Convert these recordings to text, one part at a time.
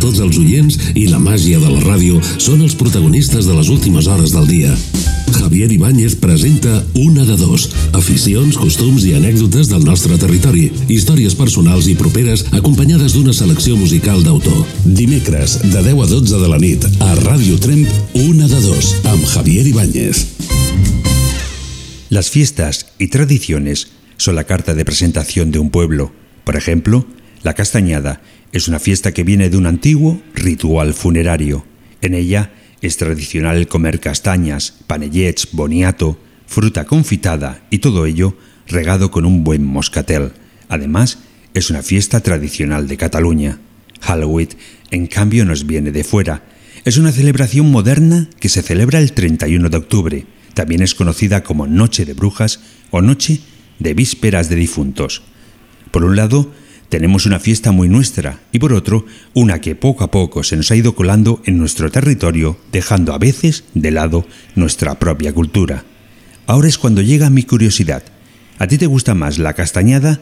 Tots els oients i la màgia de la ràdio són els protagonistes de les últimes hores del dia. Javier Ibáñez presenta Una de dos. Aficions, costums i anècdotes del nostre territori. Històries personals i properes acompanyades d'una selecció musical d'autor. Dimecres, de 10 a 12 de la nit, a Ràdio Tremp, Una de dos, amb Javier Ibáñez. Las fiestas y tradiciones son la carta de presentación de un pueblo. Por ejemplo, la castañada es una fiesta que viene de un antiguo ritual funerario. En ella es tradicional comer castañas, panellets, boniato, fruta confitada y todo ello regado con un buen moscatel. Además, es una fiesta tradicional de Cataluña. Halloween, en cambio, nos viene de fuera. Es una celebración moderna que se celebra el 31 de octubre. También es conocida como Noche de Brujas o Noche de Vísperas de Difuntos. Por un lado, tenemos una fiesta muy nuestra y por otro, una que poco a poco se nos ha ido colando en nuestro territorio, dejando a veces de lado nuestra propia cultura. Ahora es cuando llega mi curiosidad. ¿A ti te gusta más la castañada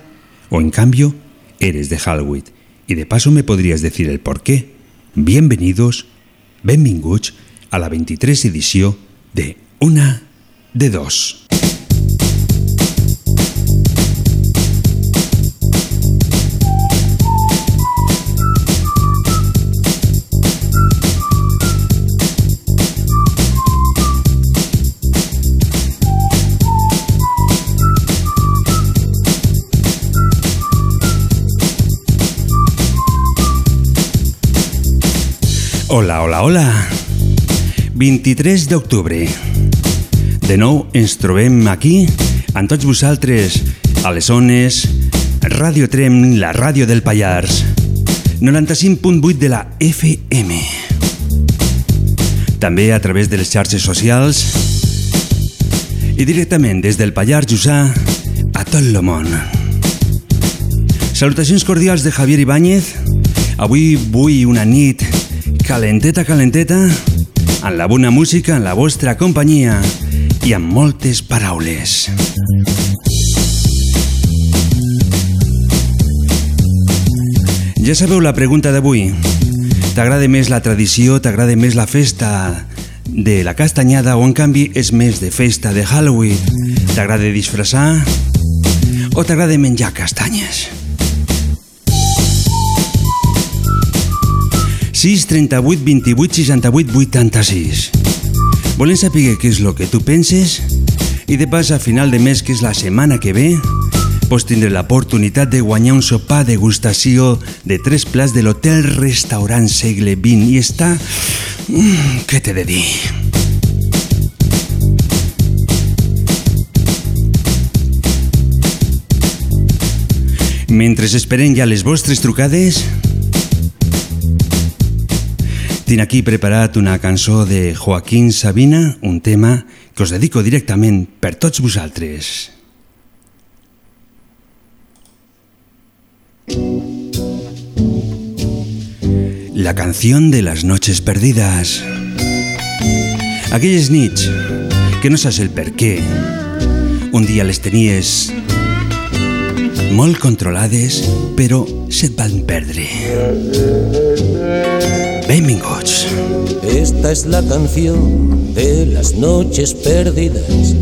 o en cambio eres de Halloween? Y de paso me podrías decir el por qué. Bienvenidos, benvinguts a la 23 edició de Una de Dos. Hola, hola, hola. 23 d'octubre. De nou ens trobem aquí, amb tots vosaltres, a les zones, Ràdio Trem, la ràdio del Pallars, 95.8 de la FM. També a través de les xarxes socials i directament des del Pallars Jussà a tot el món. Salutacions cordials de Javier Ibáñez. Avui vull una nit calenteta, calenteta, amb la bona música, en la vostra companyia i amb moltes paraules. Ja sabeu la pregunta d'avui. T'agrada més la tradició, t'agrada més la festa de la castanyada o en canvi és més de festa de Halloween? T'agrada disfressar o t'agrada menjar castanyes? 6 38 28 68 86 Volem saber què és el que tu penses i de pas a final de mes, que és la setmana que ve, pots tindre l'oportunitat de guanyar un sopar degustació de tres plats de l'Hotel Restaurant Segle XX i està... Mm, què t'he de dir? Mentre esperem ja les vostres trucades, tinc aquí preparat una cançó de Joaquín Sabina, un tema que us dedico directament per tots vosaltres. La canción de las noches perdidas. Aquelles nits que no saps el per què. Un dia les tenies molt controlades, però se't van perdre. Esta es la canción de las noches perdidas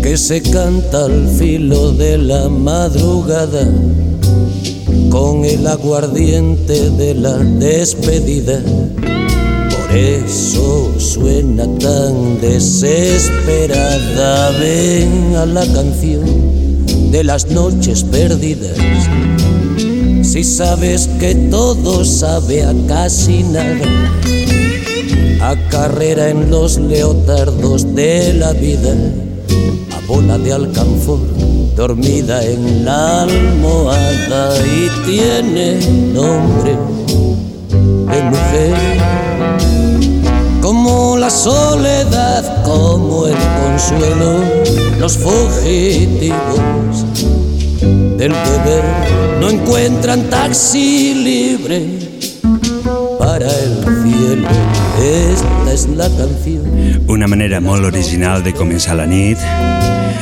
que se canta al filo de la madrugada con el aguardiente de la despedida. Por eso suena tan desesperada. Ven a la canción de las noches perdidas Si sabes que todo sabe a casi nada, a carrera en los leotardos de la vida, a bola de alcanfor dormida en la almohada. Y tiene nombre de mujer. Como la soledad, como el consuelo, los fugitivos del deber no encuentran taxi libre para el cielo. Esta es la canción. Una manera molt original de començar la nit,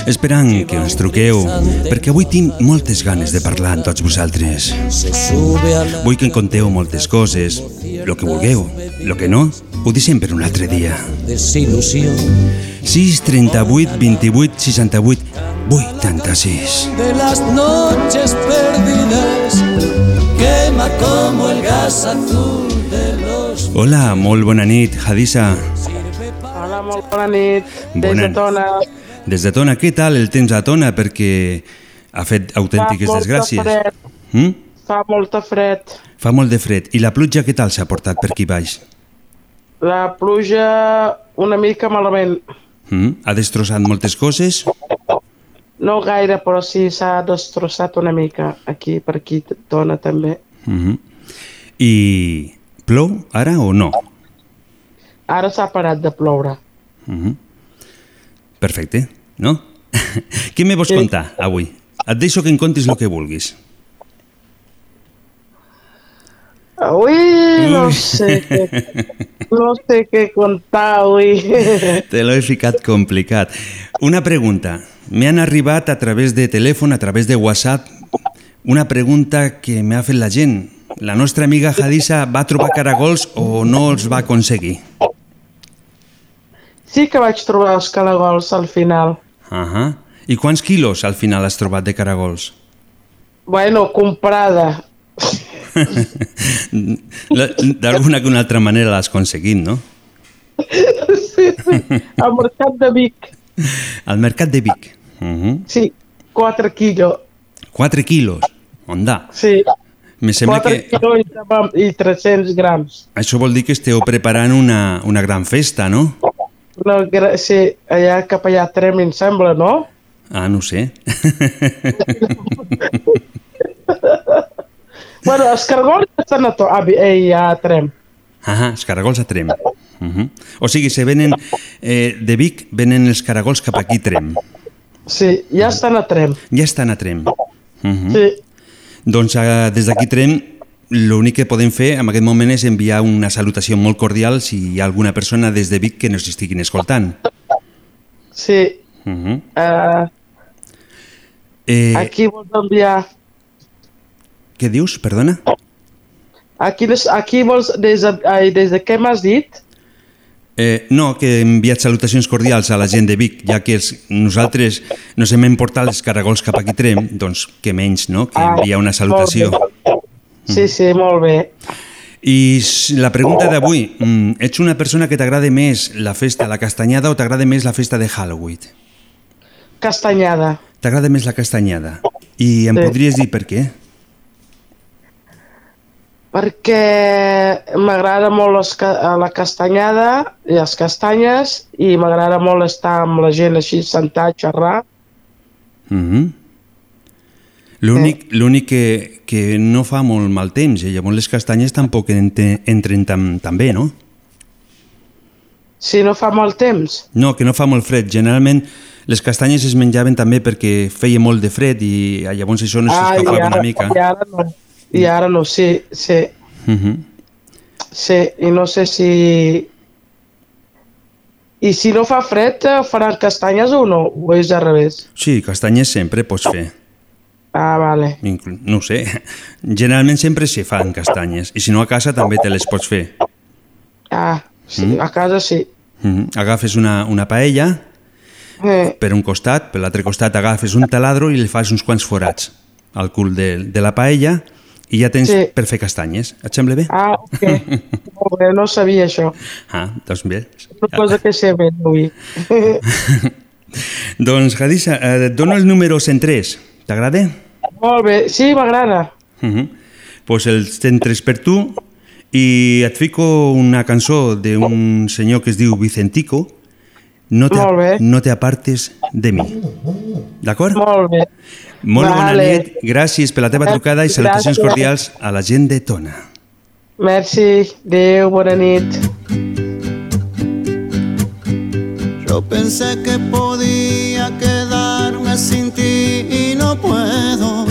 esperant que ens truqueu, perquè avui tinc moltes ganes de parlar amb tots vosaltres. Vull que em conteu moltes coses, lo que vulgueu, lo que no, ho deixem per un altre dia. Desilusión 6, 38, 28, 68, 86. de las noches perdidas. Quema como el gas azul de los Hola, molt bona nit, Hadissa. Hola, molt bona nit. Des Bona- de Tona. Des de Tona, què tal el temps a Tona? Perquè ha fet autèntiques Fa molta desgràcies. fred. Mm? Fa molta fred. Fa molt de fred. I la pluja què tal s'ha portat per aquí baix? La pluja una mica malament. Mm? Ha destrossat moltes coses? No gaire, però sí s'ha destrossat una mica. Aquí, per aquí, Tona també. Mm -hmm. I plou ara o no? Ara s'ha parat de ploure. Mm -hmm. Perfecte, no? Què me vols Sí. contar avui? Et deixo que em contis el que vulguis. Ui, no sé què, no sé què contar avui. Te l'he ficat complicat. Una pregunta. Me han arribat a través de telèfon, a través de WhatsApp, una pregunta que m'ha fet la gent. La nostra amiga Hadissa va trobar caragols o no els va aconseguir? Sí que vaig trobar els calagols al final. Uh -huh. I quants quilos al final has trobat de caragols? Bueno, comprada. D'alguna que una altra manera l'has aconseguit, no? Sí, sí, al mercat de Vic. Al mercat de Vic. Uh -huh. Sí, 4 quilos. 4 quilos. Onda. Sí, Me sembla 4 que quilos i gram- i 300 grams. això vol dir que esteu preparant una, una gran festa, no? No, sí, allà cap allà a Trem, em sembla, no? Ah, no sé. Bueno, els cargols estan a, to a, eh, a Trem. Ah, els caragols a Trem. Uh -huh. O sigui, se venen eh, de Vic, venen els caragols cap aquí a Trem. Sí, ja estan a Trem. Ja estan a Trem. Uh -huh. Sí, Doncs eh, des d'aquí Trem l'únic que podem fer en aquest moment és enviar una salutació molt cordial si hi ha alguna persona des de Vic que nos estiguin escoltant. sí. Uh -huh. Uh, eh, aquí vols enviar... Què dius? Perdona? Aquí, les- aquí vols... Des de, ai, des de què m'has dit? Eh, no, que he enviat salutacions cordials a la gent de Vic, ja que els, nosaltres nos hem emportat els caragols cap aquí Trem, doncs que menys, no?, que Ah, enviar una salutació. Sí, sí, molt bé. I la pregunta d'avui, mm, ets una persona que t'agrada més la festa, la castanyada, o t'agrada més la festa de Halloween? Castanyada. T'agrada més la castanyada. I em Sí. podries dir per què? Perquè m'agrada molt les, ca- la castanyada i les castanyes i m'agrada molt estar amb la gent així, sentar, a xerrar. Mm -hmm. L'únic l'únic que, que no fa molt mal temps, i llavors les castanyes tampoc ente- entren tan, tan bé, no? Si no fa molt temps. No, que no fa molt fred. Generalment les castanyes es menjaven també perquè feia molt de fred i ah, llavors això no ara, una mica. I ara no. I ara no, sí, sí. Uh -huh. Sí, i no sé si... I si no fa fred, eh, faran castanyes o no? O és al revés? Sí, castanyes sempre pots fer. Ah, vale. Inclu no ho sé. Generalment sempre se fan castanyes. I si no a casa també te les pots fer. Ah, sí, a casa sí. Uh -huh. Agafes una, una paella, Eh, per un costat, per l'altre costat agafes un taladro i li fas uns quants forats al cul de, de la paella i ja tens Sí. per fer castanyes. Et sembla bé? ah, ok. Molt bé, no sabia això. Ah, doncs bé. Una cosa que sé bé avui. Doncs, Hadissa, eh, et dono el número 103. T'agrada? Molt bé, sí, m'agrada. Uh -huh. pues els centres per tu i et fico una cançó d'un senyor que es diu Vicentico, no te, no te apartes de mi. D'acord? Molt bé. Molt bona Vale. nit, gràcies per la teva trucada i salutacions Gràcies. cordials a la gent de Tona. Merci. Adéu, bona nit. Yo pensé que podía quedarme sin ti y no puedo.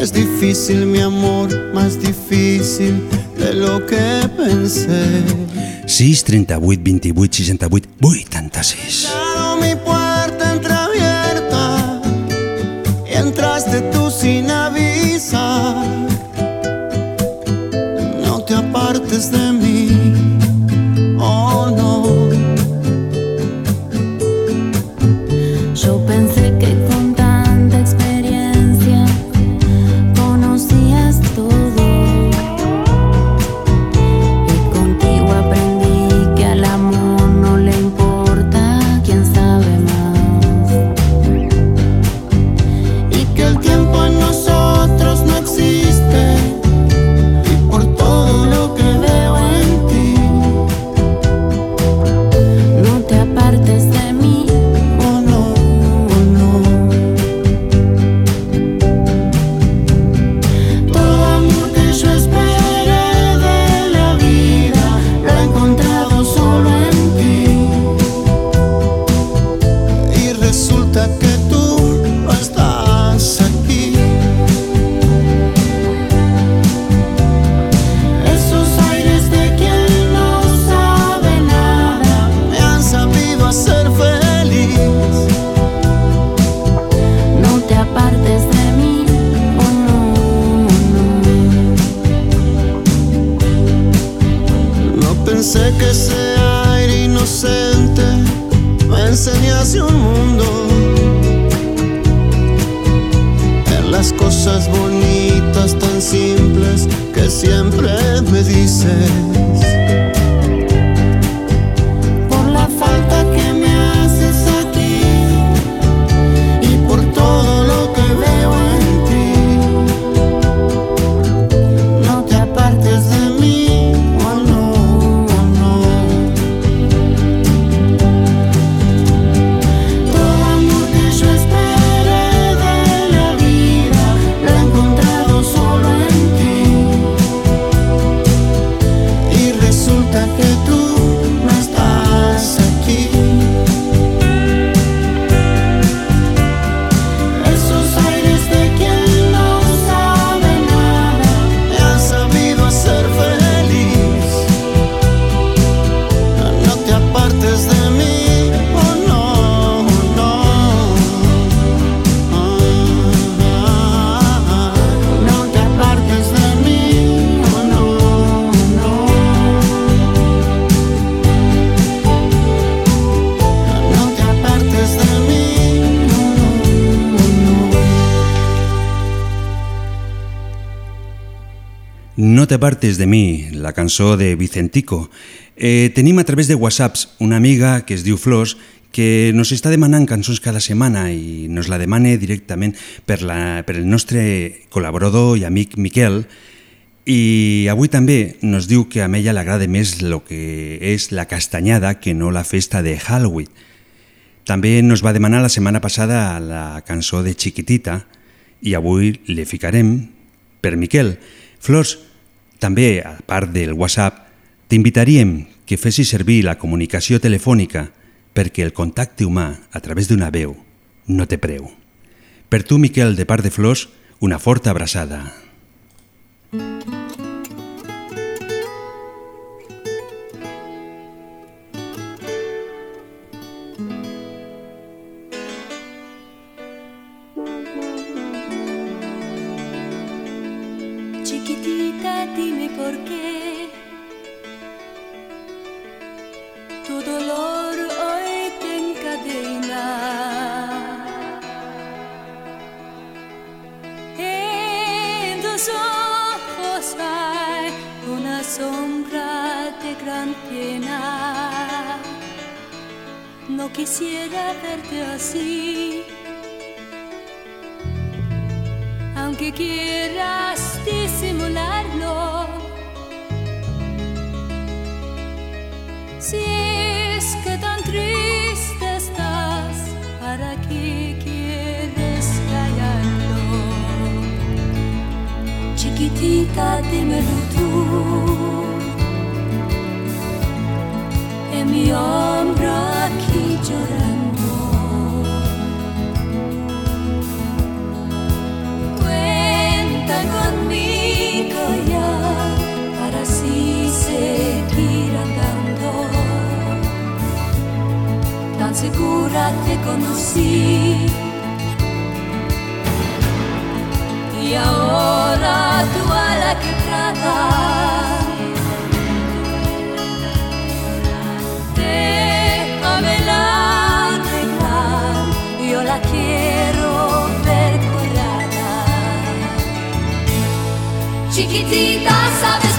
Es difícil, mi amor, más difícil de lo que pensé. 6 38 28 68 86 Dejado mi puerta t'apartes de mi, la cançó de Vicentico. Eh, tenim a través de whatsapps una amiga que es diu Flors que nos està demanant cançons cada setmana i nos la demane directament per, la, per el nostre col·laborador i amic Miquel i avui també nos diu que a ella li agrada més el que és la castanyada que no la festa de Halloween. També nos va demanar la setmana passada la cançó de Chiquitita i avui le ficarem per Miquel. Flors, també, a part del WhatsApp, t'invitaríem que fessis servir la comunicació telefònica perquè el contacte humà a través d'una veu no té preu. Per tu, Miquel, de part de Flors, una forta abraçada. Chiquitita, pena. No quisiera verte así. aunque quieras disimularlo. Si es que tan triste estás, ¿para qué quieres callarlo? Chiquitita, dímelo tú. Mi hombro aquí llorando. Cuenta conmigo ya para así seguir andando. Tan segura te conocí. Y ahora tú a la quebrada. Chiquitita, sabes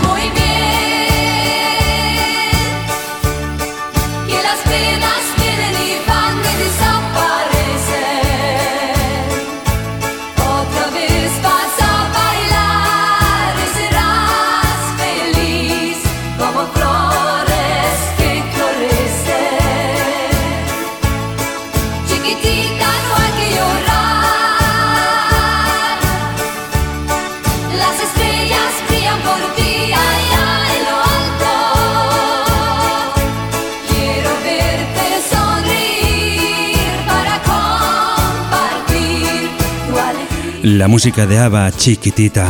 La música de Ava, chiquitita.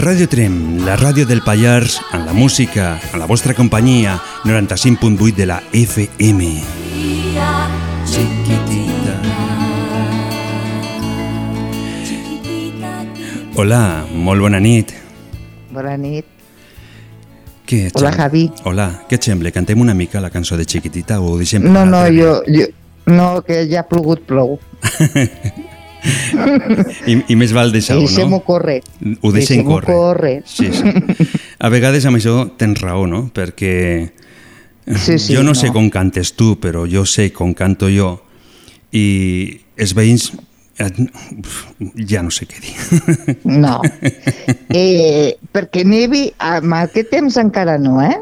Ràdio Trem, la ràdio del Pallars, en la música, en la vostra companyia, 95.8 de la FM. Chiquitita. Hola, molt bona nit. Bona nit. Què Hola? Javi. Hola, què et sembla? Cantem una mica la cançó de Chiquitita o deixem No, no, jo, jo... No, que ja ha plogut prou. I, I més val deixar-ho, Deixem-ho no? córrer. Ho deixem Deixem-ho córrer. córrer. Sí, sí. A vegades amb això tens raó, no? Perquè Sí, sí, jo no, no. sé com cantes tu, però jo sé com canto jo i els veïns eh, ja no sé què dir. No. Eh, perquè nevi, amb aquest temps encara no, eh?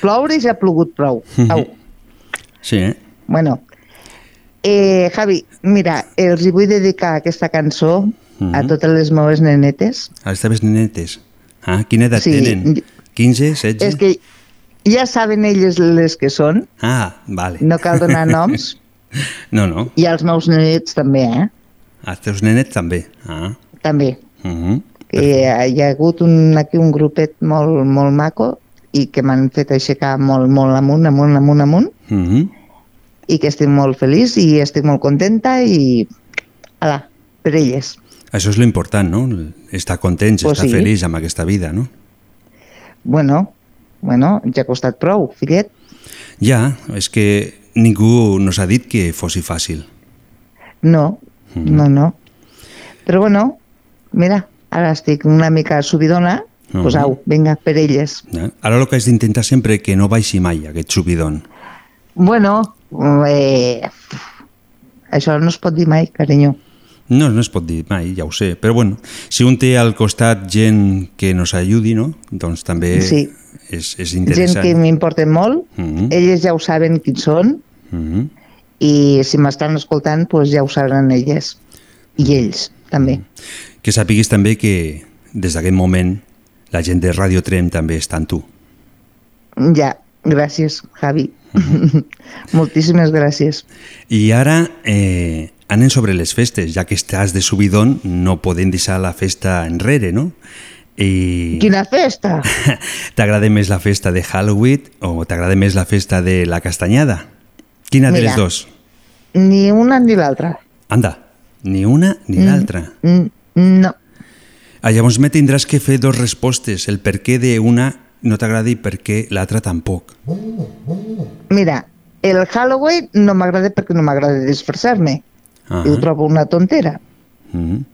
Ploure ja ha plogut prou. Au. Sí, eh? Bueno, eh, Javi, mira, els hi vull dedicar aquesta cançó a Mhm. totes les meves nenetes. A les teves nenetes. Ah, quina edat Sí. tenen? 15, 16? És que ja saben elles les que són, Ah, vale. no cal donar noms, No, no. i els meus nets també, eh? Els teus nenets també. Ah. També. Uh -huh. que hi ha hagut un, aquí un grupet molt, molt maco i que m'han fet aixecar molt, molt amunt, amunt, amunt, amunt Uh -huh. I que estic molt feliç i estic molt contenta i ala, per elles. Això és l'important, no? Estar contents, Pues estar sí. feliç amb aquesta vida, no? Bueno, bueno, ja ha costat prou, fillet. Ja, és que ningú nos ha dit que fossi fàcil. No, Mm. no, no. Però bueno, mira, ara estic una mica subidona, doncs pues Mhm. au, vinga, per elles. Eh? Ara el que has d'intentar sempre que no baixi mai aquest subidon. Bueno, eh, això no es pot dir mai, carinyo. No, no es pot dir mai, ja ho sé, però bueno, si un té al costat gent que nos ajudi, no? doncs també Sí. és, és Gent interessant. que m'importen molt, Mhm. elles ja ho saben qui són, Mhm. i si m'estan escoltant doncs ja ho sabran elles i ells també Que sàpiguis també que des d'aquest moment la gent de Radio Trem també està en tu. ja, gràcies Javi moltíssimes gràcies I ara eh, anem sobre les festes, ja que estàs de subidon no podem deixar la festa enrere, no? I quina festa t'agrada més la festa de Halloween o t'agrada més la festa de la castanyada? Quina de Mira. les dos? ni una ni l'altra Anda, ni una ni l'altra. Mm, no, Ah, llavors me tindràs que fer dos respostes, el per què d'una no t'agrada i per què l'altra tampoc. mira el Halloween no m'agrada perquè no m'agrada disfressar-me Ah. i ho trobo una tontera Mhm.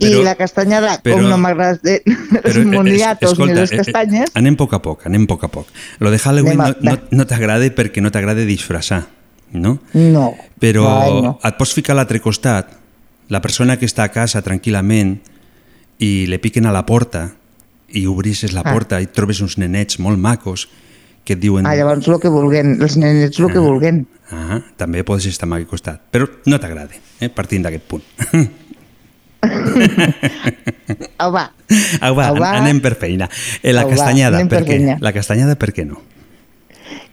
i la castanyada però- com no m'agrada els Però, eh, moniatos escolta, ni les eh, eh, castanyes Anem a poc a poc, anem a poc a poc. Lo de Halloween no, no, no t'agrada perquè no t'agrada disfressar, no? no Però Ai, no. et pots ficar a l'altre costat la persona que està a casa tranquil·lament i le piquen a la porta i obrisses la Ah. porta i et trobes uns nenets molt macos que et diuen... Ah, llavors el que vulguen, els nenets el que Ah. vulguen. Ah, també podes estar a aquest costat, però no t'agrada, eh, partint d'aquest punt. Au, va. Au, va, Au, va. anem per feina. Eh, la Au, va, castanyada, anem per per què? feina. La castanyada, per què no?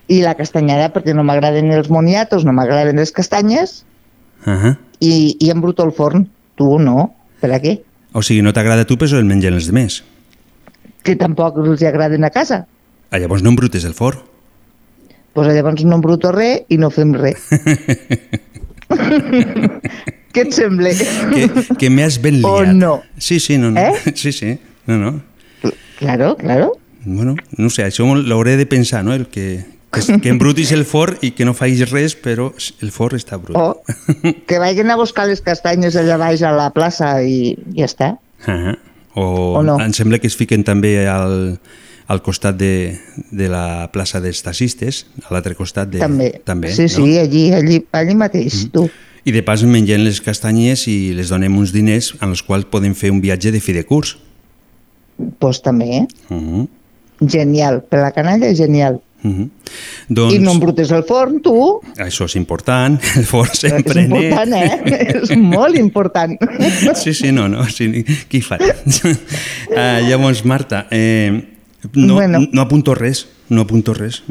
I la castanyada, perquè no m'agraden els moniatos, no m'agraden les castanyes, Uh -huh. i, i embruto el forn. Tu no, per a què? O sigui, no t'agrada tu, però el mengen els demés. Que tampoc els agraden a casa. Ah, llavors no embrutes el forn. Pues llavors no embruto res i no fem res. Què et sembla? que, que m'has ben O liat. no? Sí, sí, no, no. Eh? Sí, sí, no, no. Claro, claro. Bueno, no sé, això l'hauré de pensar, no? El que, que, que embrutis el forn i que no facis res, però el forn està brut. O que vagin a buscar les castanyes allà baix a la plaça i ja està. Ah, o, O no? em sembla que es fiquen també al, al costat de, de la plaça dels taxistes, a l'altre costat de, també. també sí, no? sí, allí, allí, allí mateix, tu. I de pas mengem les castanyes i les donem uns diners en els quals podem fer un viatge de fi de curs. Pues també, eh? Uh -huh. Genial. Per la canalla, genial. Uh -huh. Doncs I no embrutes el forn, tu. això és important, el forn És sempre important, net. eh? És molt important. Sí, sí, no, no, sí, qui farà? uh, llavors, Marta, eh, no, Bueno. no apunto res, no apunto res.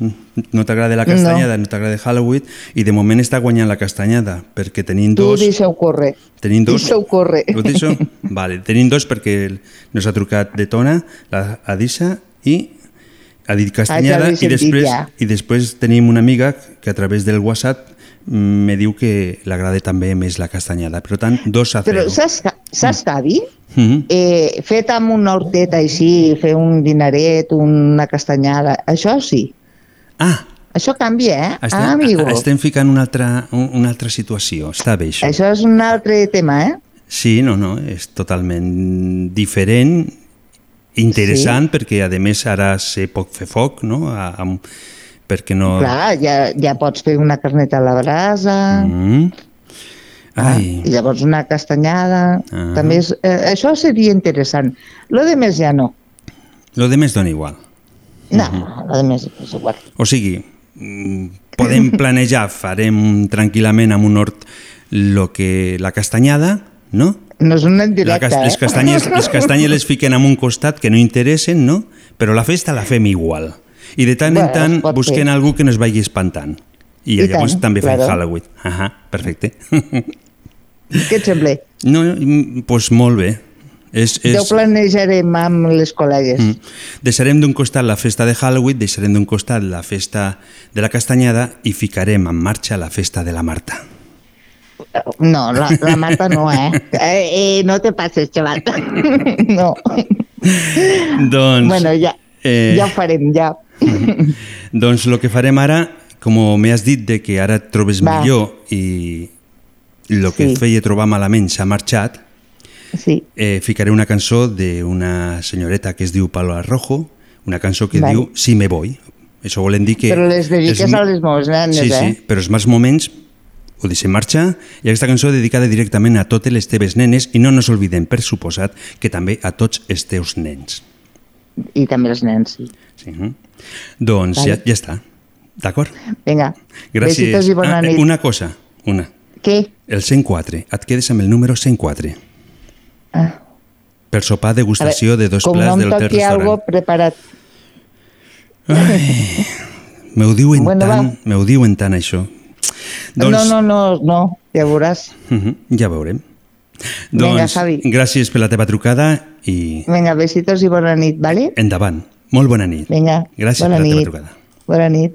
No t'agrada la castanyada, no, no t'agrada Halloween, i de moment està guanyant la castanyada, perquè tenim Tu dos... deixa-ho córrer. Tenim dos... Deixa-ho córrer. Ho deixo? Vale, tenim dos perquè nos ha trucat de Tona, la Adisa, i ha dit castanyada, Ah, i, després, ja. i després tenim una amiga que a través del WhatsApp mm, me diu que l'agrada també més la castanyada. Per tant, dos a Però zero. saps, saps Gavi? Mhm. Eh, fet amb una horteta així, fer un dinaret, una castanyada, això sí. Ah, Això canvia, eh? estem, ah, amigo. estem ficant una altra, un- una altra situació. Està bé, això. Això és un altre tema, eh? Sí, no, no, és totalment diferent, interessant, sí. perquè a més ara sé poc fer foc, no? A, amb, perquè no... Clar, ja, ja pots fer una carneta a la brasa, Mm. Ai, i llavors una castanyada... Ah. També és, eh, això seria interessant. Lo de més ja no. lo de més dona igual. No, Mhm. lo de més és igual. O sigui, mm, podem planejar, farem tranquil·lament amb un hort lo que, la castanyada, no? No és una en La, directe, cas- les, eh? castanyes, les castanyes les fiquen en un costat que no interessen, no? Però la festa la fem igual. I de tant en Bueno, tant es pot busquen fer. algú que nos vagi espantant. I, I llavors tant, també fem claro. Halloween. Ahà, perfecte. Què et sembla? No, doncs pues molt bé. És, Ja ho és, planejarem amb les col·legues. Mm. Deixarem d'un costat la festa de Halloween, deixarem d'un costat la festa de la castanyada i ficarem en marxa la festa de la Marta. No, la, la Marta no, eh? eh, eh no te pases, xaval. no. Doncs, Bueno, ja, eh, ja ho farem, ja. doncs el que farem ara, com m'has dit de que ara et trobes Va. millor i el que Sí. et feia trobar malament s'ha marxat, Sí. eh, ficaré una cançó d'una senyoreta que es diu Palo Rojo, una cançó que Vale. diu Si me voy. Això volen dir que... Però les dediques els- a les meves nenes, sí, eh? Sí, però els mals moments ho deixem marxar i aquesta cançó dedicada directament a totes les teves nenes i no ens oblidem, per suposat, que també a tots els teus nens. I també els nens, sí. Sí. mhm. Doncs Vale. ja, ja està, d'acord? Vinga, Gràcies. besitos i bona Ah, nit. una cosa, una. Què? El 104, et quedes amb el número 104. Ah. Per sopar degustació de dos Com plats no del teu toqui restaurant. algo preparat. M'ho diuen Bueno, tant, m'ho diuen tant això. No, no, no, no, ja veuràs. Mhm, ja veurem. Vinga, Doncs Javi. gràcies per la teva trucada i Vinga, besitos i bona nit, vale? endavant. Molt bona nit. Vinga, Gràcies bona per la teva nit. trucada. Bona nit.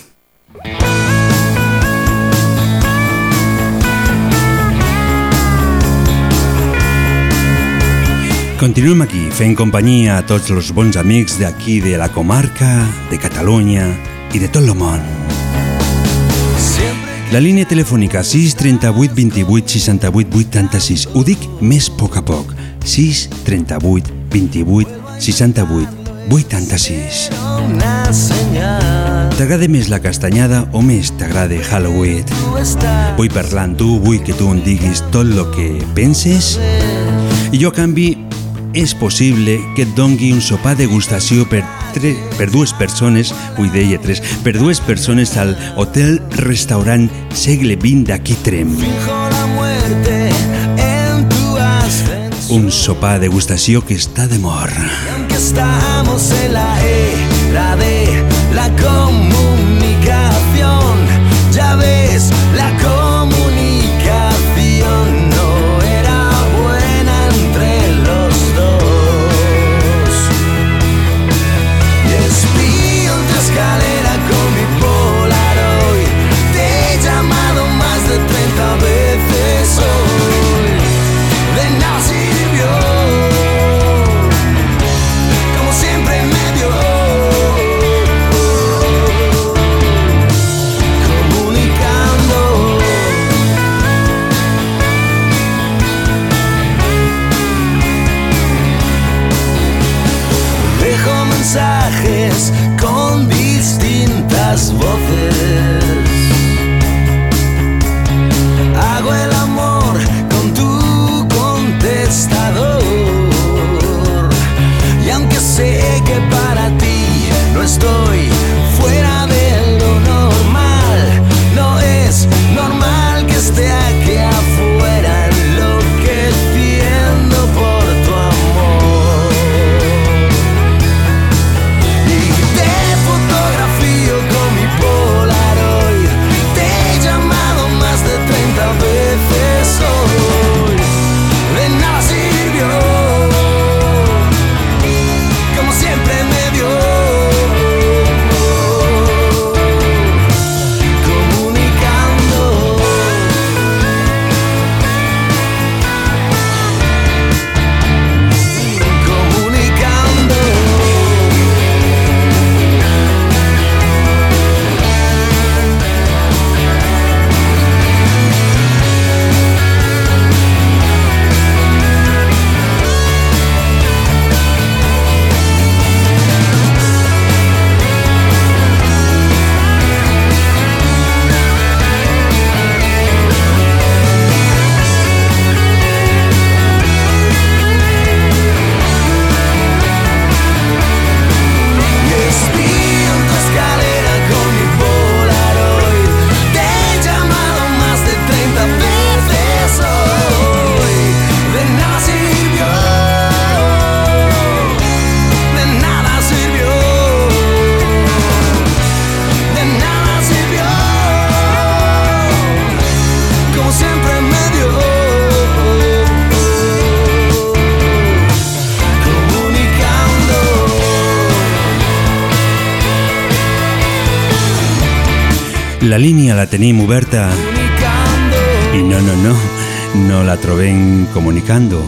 Continuem aquí fent companyia a tots els bons amics d'aquí de la comarca, de Catalunya i de tot el món. La línia telefònica 638 28 68 86. Ho dic més a poc a poc. 638 28 68 86. T'agrada més la castanyada o més t'agrada Halloween? Vull parlar amb tu, vull que tu em diguis tot el que penses i jo a canvi és possible que et dongui un sopar degustació per, tre, per dues persones, avui deia tres, per dues al Hotel Restaurant Segle XX d'aquí Trem. Un sopar que de mort. estamos en la de la comunicación. Ya ves, Línia la tenim oberta i no, no, no, no la trobem comunicando.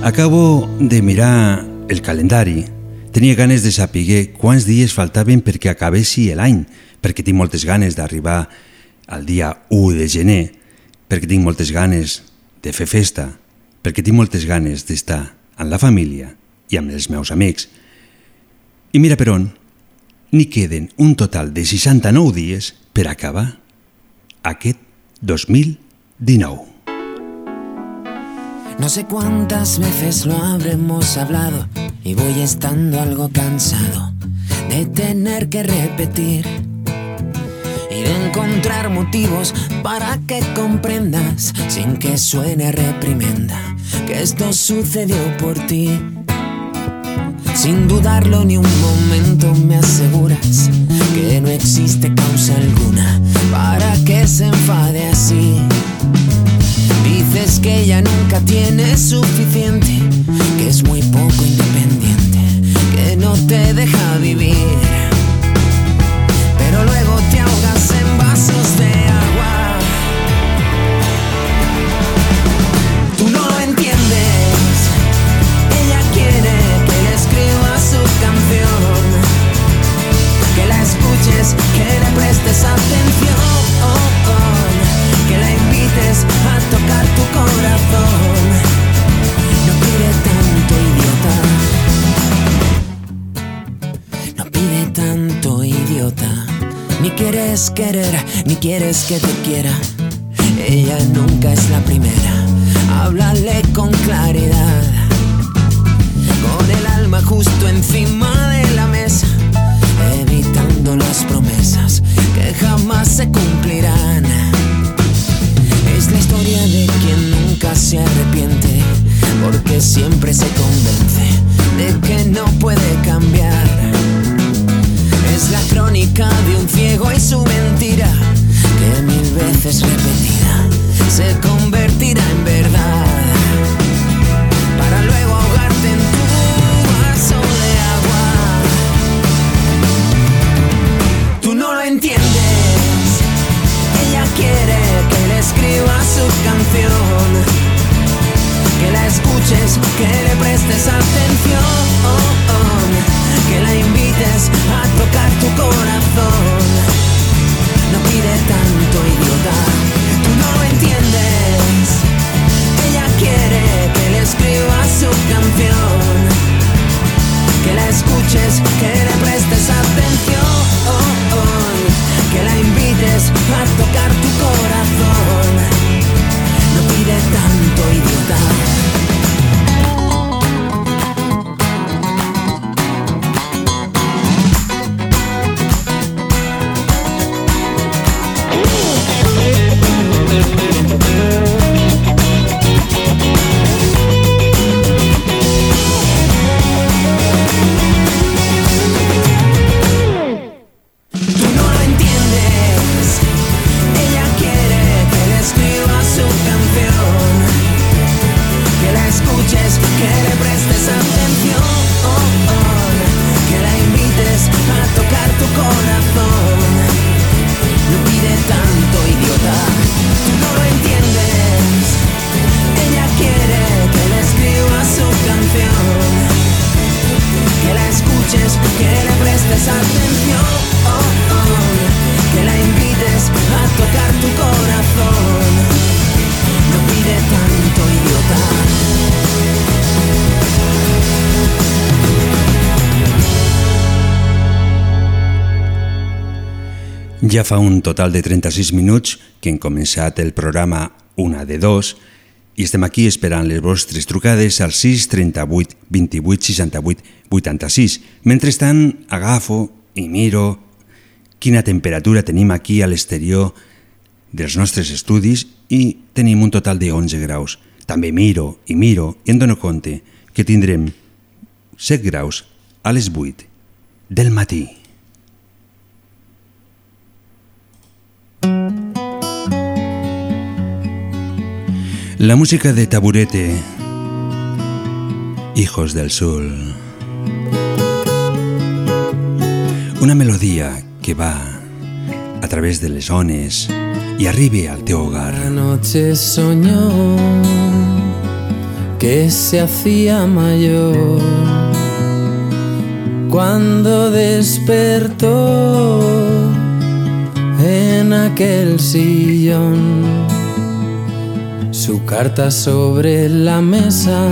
Acabo de mirar el calendari. Tenia ganes de saber quants dies faltaven perquè acabessi l'any, perquè tinc moltes ganes d'arribar al dia 1 de gener, perquè tinc moltes ganes de fer festa, perquè tinc moltes ganes d'estar amb la família i amb els meus amics. I mira per on, n'hi queden un total de 69 dies per acabar aquest 2019. No sé cuántas veces lo habremos hablado y voy estando algo cansado de tener que repetir y de encontrar motivos para que comprendas sin que suene reprimenda que esto sucedió por ti. Sin dudarlo ni un momento me aseguras que no existe causa alguna para que se enfade así. Dices que ella nunca tiene suficiente, que es muy poco independiente, que no te deja vivir. Que le prestes atención, que la invites a tocar tu corazón. No pide tanto, idiota. No pide tanto, idiota. Ni quieres querer, ni quieres que te quiera. Ella nunca es la primera. Háblale con claridad. Con el alma justo encima se cumplirán. Es la historia de quien nunca se arrepiente. Porque siempre se convence de que no puede cambiar. Es la crónica de un ciego y su mentira, que mil veces repetida se convertirá en verdad. Que le prestes atención. Que la invites a tocar tu corazón. No pide tanto, idiota. Tú no lo entiendes. Ella quiere que le escribas su canción. Que la escuches, que le prestes atención. Que la invites a tocar tu Ja fa un total de 36 minuts que hem començat el programa Una de Dos i estem aquí esperant les vostres trucades al 6 38 28 68 86. Mentrestant, agafo i miro quina temperatura tenim aquí a l'exterior dels nostres estudis i tenim un total de 11 graus. També miro i miro i em dono compte que tindrem 7 graus a les 8 del matí. La música de Taburete, Hijos del Sol. Una melodía que va a través de les ones i arribi al teu hogar. Anoche soñó que se hacía mayor cuando despertó en aquel sillón. Su carta sobre la mesa,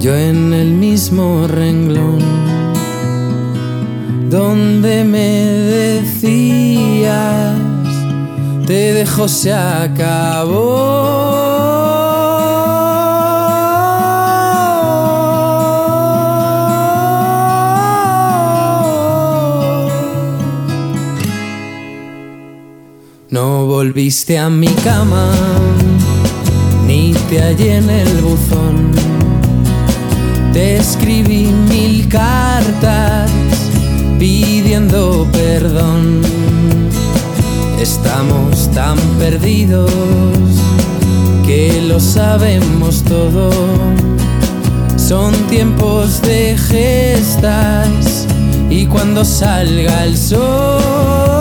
yo en el mismo renglón, donde me decías, te dejo se acabó. Volviste a mi cama, ni te hallé en el buzón. Te escribí mil cartas pidiendo perdón. Estamos tan perdidos que lo sabemos todo. Son tiempos de gestas y cuando salga el sol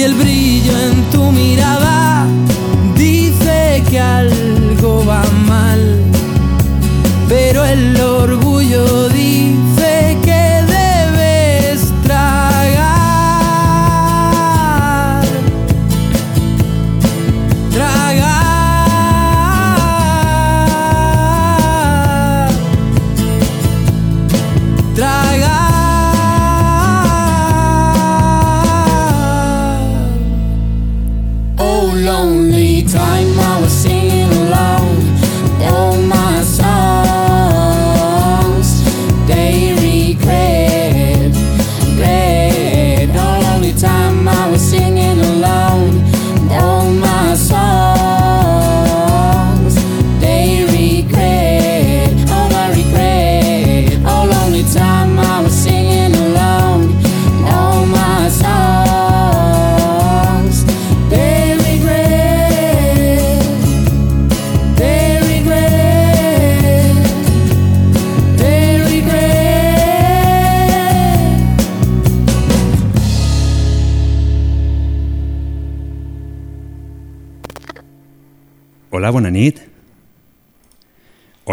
y el brillo en tu mirada dice que algo va mal, pero el orgullo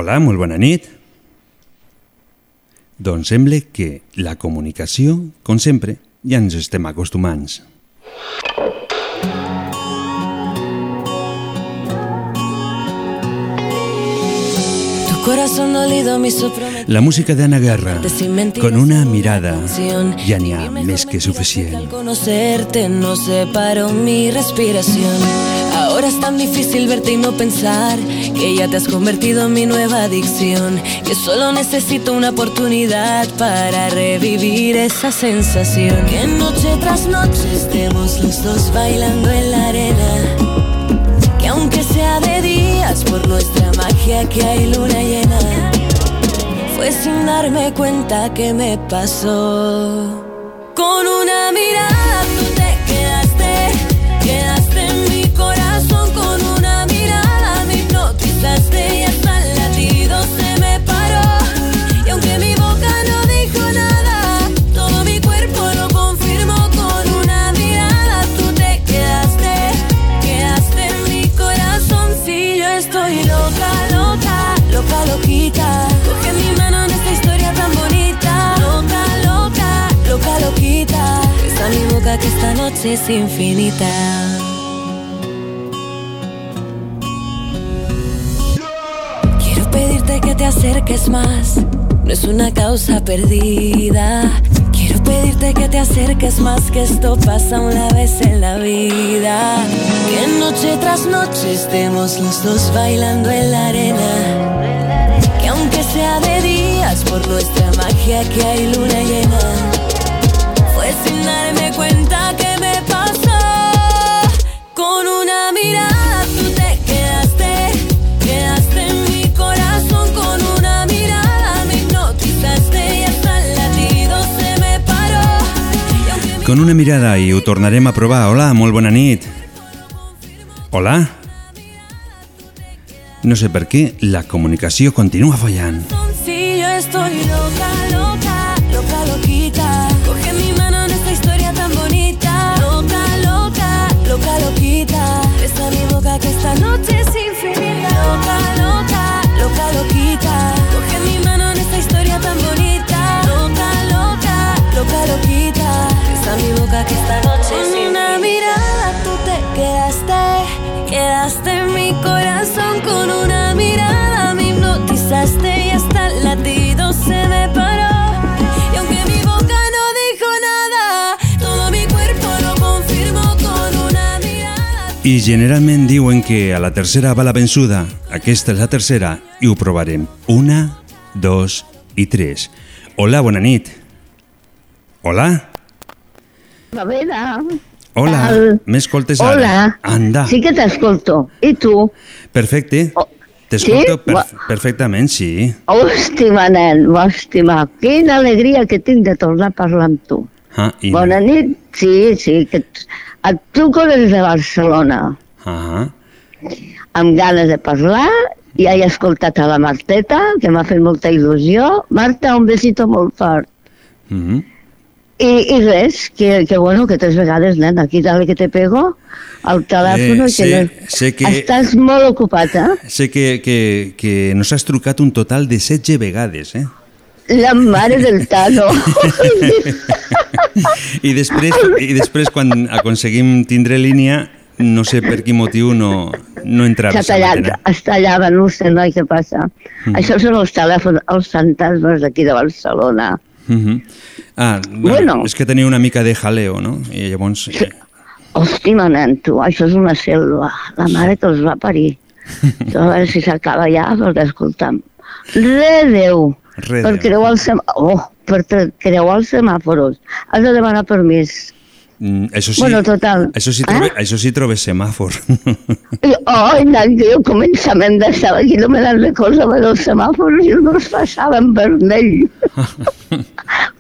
Hola, molt bona nit. Doncs sembla que la comunicació, com sempre, ja ens estem acostumants. Tu corazón dolido hizo prometer La música d'Anna Guerra, sin mentiras con una mirada, ja n'hi ha més que suficient. Al conocerte no separó mi respiración. Ahora es tan difícil verte y no pensar que ya te has convertido en mi nueva adicción. Que solo necesito una oportunidad para revivir esa sensación. Que noche tras noche estemos los dos bailando en la arena. Que aunque sea de días por nuestra magia que hay luna llena. Fue sin darme cuenta que me pasó. Con una mirada que esta noche es infinita. Quiero pedirte que te acerques más. No es una causa perdida. Quiero pedirte que te acerques más, que esto pasa una vez en la vida. Que noche tras noche estemos los dos bailando en la arena. Que aunque sea de días, por nuestra magia que hay luna llena. Darme cuenta que me pasó. Con una mirada tú te quedaste, quedaste en mi corazón. Con una mirada me hipnotizaste y hasta el latido se me paró. Con una mirada i ho tornarem a provar. Hola, molt bona nit. Hola? No sé per què, la comunicació continua fallant. Si yo estoy loca, loca, boca que I generalment diuen que a la tercera va la vençuda. Aquesta és la tercera i ho provarem. Una, dos i tres. Hola, bona nit. Hola? A veure... Hola, m'escoltes ara? Hola. Anda, Sí que t'escolto. I tu? perfecte. T'escolto sí? per perfectament, sí. Hòstima, nen, hòstima. Quina alegria que tinc de tornar a parlar amb tu. Ah, i... Bona nit. Sí, sí, que et, truco des de Barcelona. Ah, amb ganes de parlar, ja he escoltat a la Marteta, que m'ha fet molta il·lusió. Marta, un besito molt fort. mm -hmm. I, i res, que, que bueno, que tres vegades, nen, aquí dale que te pego, al telèfon, Eh, que sé- no... sé que- Estàs molt ocupat, eh? Sé que, que, que nos has trucat un total de 16 vegades, eh? La mare del Tano. I després, i després quan aconseguim tindre línia, no sé per quin motiu no, no entrava. S'ha tallat, es tallava, no sé, noi, què passa. Mhm. Això són els telèfons, els fantasmes d'aquí de Barcelona. Uh -huh. Ah, bueno, Bueno. és que tenia una mica de jaleo, no? I llavors... Eh, Hòstima, nen, tu, això és una selva. La mare que els va parir. Tu, a veure si s'acaba ja, perquè escolta'm. Re Déu. Re per creuar el sem... Oh, per creuar els semàforos. Has de demanar permís. mm, això sí, Bueno, total. Això sí, trobe, això sí trobes semàfor. I, oh, nen, jo començament d'estar aquí no me n'han recordava dels semàfors i no es passaven vermell.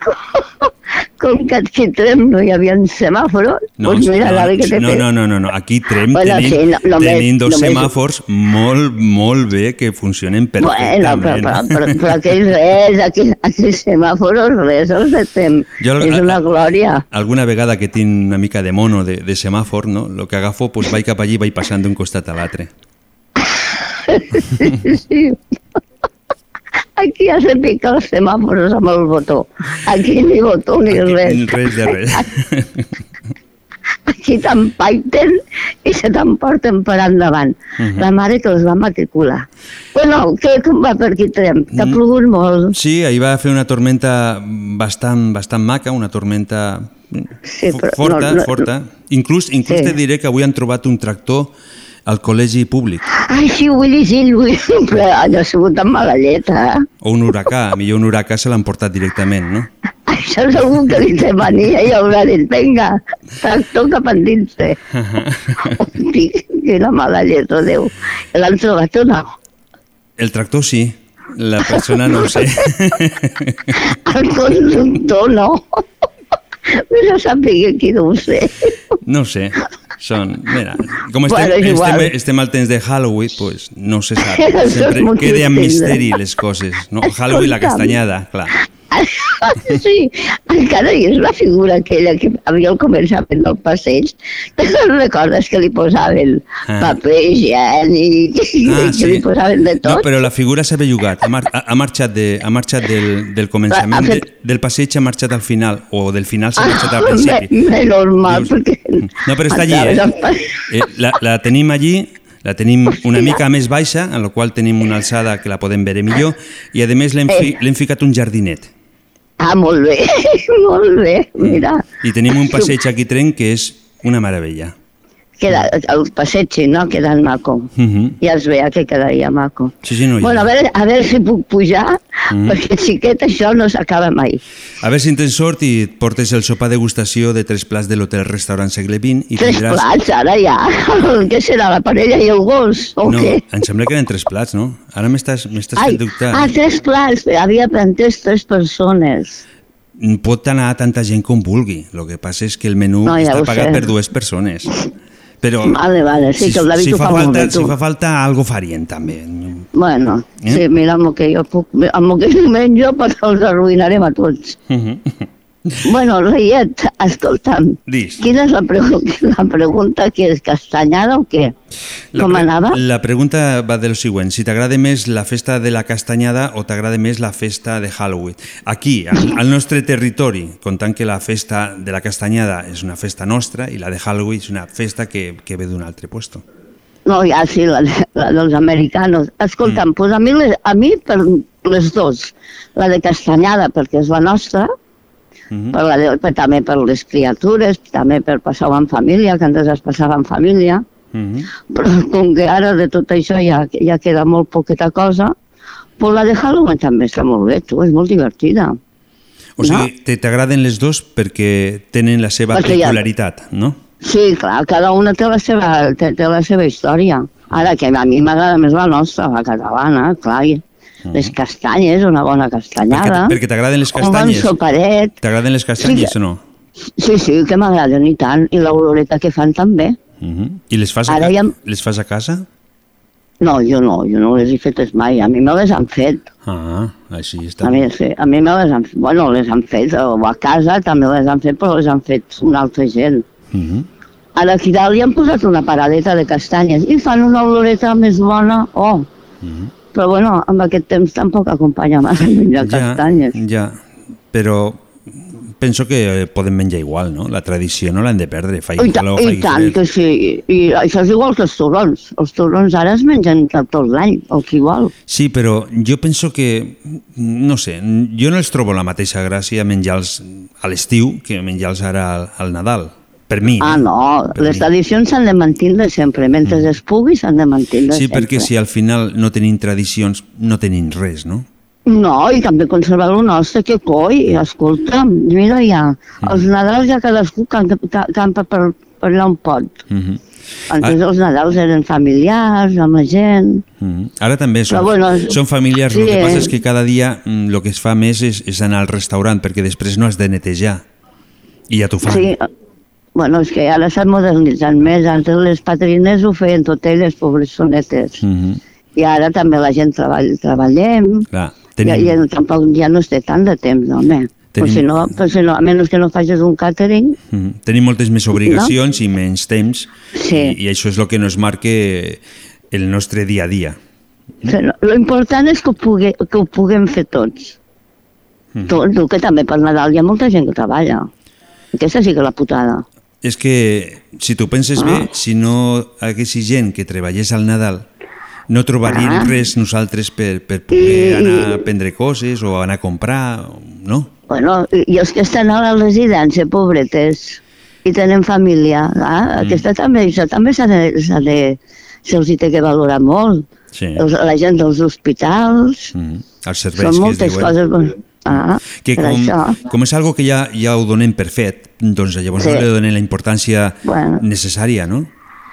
Com que aquí Trem no hi havia semàfors, No, doncs mira, no, que te no, no, no, no, no, aquí Trem Bueno, tenim, sí, no, només- tenim dos només- semàfors molt, molt bé que funcionen Bueno, però, perfectament. però, però, però aquí res, aquí, aquí semàforos, res, els de Trem. Jo- És una glòria. Alguna vegada que tinc una mica de mono de, de semàfor, no? Lo que agafo, pues vaig cap allí i vaig passant d'un costat a l'altre. sí. Aquí has de picar els semàfors amb el botó. Aquí ni botó ni res. Res de res. Aquí t'empaiten i se t'emporten per endavant. Mhm. La mare que els va matricular. Bueno, què, com va per aquí Trem? T'ha Mm. plogut molt? Sí, ahir va fer una tormenta bastant, bastant maca, una tormenta Sí, però forta, no- no- forta. Inclús, inclús Sí. te diré que avui han trobat un tractor al col·legi públic. Ai, sí, ho he llegit, ho he llegit, però allò ha sigut mala llet, eh? O un huracà, millor un huracà se l'han portat directament, no? Això és algú que li té mania i haurà dit, vinga, tractor cap endinse. Hosti, quina mala llet, oh Déu. L'han trobat o no? El tractor sí, la persona no ho sé. El conductor no. Mira, sàpiga qui no ho sé. No ho sé. Són, mira, com estem, Bueno, és igual. estem, estem al temps de Halloween, pues no se sap. Això és Sempre molt queda en trist, misteri eh? les coses. No? Halloween, la Escolta'm. castanyada, clar. Sí, encara hi és la figura aquella que havia al començament del passeig. Te'n recordes que li posaven Ah. paper higiènic, Ah, que li posaven de No, tot? però la figura s'ha bellugat. Ha, mar ha, marxat, de, ha marxat del, del començament Ha de, fet- del passeig, ha marxat al final, o del final s'ha Ah, marxat al principi. me- Menys mal, perquè... No, però està allí, eh? pas- eh la, la tenim allí, la tenim una mica més baixa, en la qual tenim una alçada que la podem veure millor, i a més l'hem fi, Eh. ficat un jardinet. Ah, molt bé, molt bé, mira. I tenim un passeig aquí Tren que és una meravella. Queda, el passeig, no? Queda maco. Uh -huh. Ja es veia que quedaria maco. Sí, sí, no, Bueno, a veure, a veure si puc pujar, Mm. perquè xiquet això no s'acaba mai. A veure si en tens sort i et portes el sopar degustació de tres plats de l'hotel restaurant segle XX i Tres tindràs... plats, ara ja. Què serà, la parella i el gos? O No, què? em sembla que eren tres plats, no? Ara m'estàs fent dubtar. ah, tres plats. Havia plantés tres persones. Pot anar tanta gent com vulgui. El que passa és que el menú No, ja està pagat sé. per dues persones. Però Vale, vale, sí, que el David si ho fa fa falta, bé. Si fa falta, algo farien també. Bueno, Eh? sí, mira, amb el que jo puc, amb el que jo menjo, perquè els arruïnarem a tots. Bueno, Reiet, escolta'm, Dis. quina és la, pregu la pregunta que és castanyada o què? La Com anava? La pregunta va del següent. Si t'agrada més la festa de la castanyada o t'agrada més la festa de Halloween. Aquí, al, al nostre territori, comptant que la festa de la castanyada és una festa nostra i la de Halloween és una festa que, que ve d'un altre puesto. No, ja sí, la, la dels americanos. Escolta'm, mm. pues a mi, les, a mi per les dos, la de castanyada perquè és la nostra, Mhm. per la per, també per les criatures, també per passar-ho en família, que antes es passava en família, Mhm. però com que ara de tot això ja, ja queda molt poqueta cosa, pues la de Halloween també està molt bé, tu, és molt divertida. O sigui, te- t'agraden les dos perquè tenen la seva Perquè ja- peculiaritat, no? Sí, clar, cada una té la seva, té, té la seva història. Ara, que a mi m'agrada més la nostra, la catalana, clar, i les castanyes, una bona castanyada. Perquè t'agraden les Un bon castanyes. T'agraden les castanyes Sí, o no? Sí, sí, que m'agraden i tant. I l'oloreta que fan també. Mhm. I les fas, a, Ara ca- ja- les fas a casa? No, jo no, jo no les he fetes mai. A mi me les han fet. Ah, així està. A mi, sí, a mi me les han fet. Bueno, les han fet, o a casa també les han fet, però les han fet una altra gent. Mhm. A la aquí dalt hi han posat una paradeta de castanyes i fan una oloreta més bona. Oh, Mhm. Però bueno, amb aquest temps tampoc acompanya massa menjar castanyes. Ja, però penso que eh, podem menjar igual, no? La tradició no l'hem de perdre, faci I, calor, I tant fred. que sí. I això és igual que els torrons. Els torrons ara es mengen tot tot l'any, el que vol. Sí, però jo penso que, no sé, jo no els trobo la mateixa gràcia menjar-los a l'estiu que menjar-los ara al, al Nadal. Per mi. Ah, eh? no, Per les mi. tradicions s'han de mantenir sempre. Mentre es pugui, s'han de mantenir Sí, sempre. perquè si al final no tenim tradicions, no tenim res, no? No, i també conservar el nostre, que coi, escolta'm, mira ja, Mm. els Nadals ja cadascú campa, ca- campa per, per allà on pot. Mhm. Antes els Nadals eren familiars, amb la gent... Mhm. Ara també són, Però bueno, són familiars, el sí, que passa eh. és que cada dia mm, el que es fa més és, és anar al restaurant, perquè després no has de netejar. I ja t'ho fan. Sí, bueno, és que ara s'han modernitzat més. Antes les patrines ho feien tot elles, pobres sonetes. Mhm. I ara també la gent treball, treballem. Clar, Tenim... Ja, ja, tampoc ja no es té tant de temps, home. Però Tenim- si no, però si no, a menys que no facis un càtering, mhm. tenim moltes més obligacions i menys temps, Sí. i, i això és el que nos marca el nostre dia a dia. Però lo important és que ho, pugui, que ho puguem fer tots. Mhm. Tu, tu, que també per Nadal hi ha molta gent que treballa. Aquesta sí que és la putada. És que, si tu penses bé, si no haguessi gent que treballés al Nadal, no trobaríem Ah. res nosaltres per, per poder anar a prendre coses o anar a comprar, no? Bueno, i, i els que estan a la residència, pobretes, i tenen família, ah, Mm. aquesta també, això també s'ha de, de, se'ls hi té que valorar molt. Sí. Els, la gent dels hospitals, Mm. Els serveis són que es moltes diuen. coses... Ah, que com, això. com és algo que ja, ja ho donem per fet, doncs llavors Sí. no li donem la importància Bueno. necessària, no?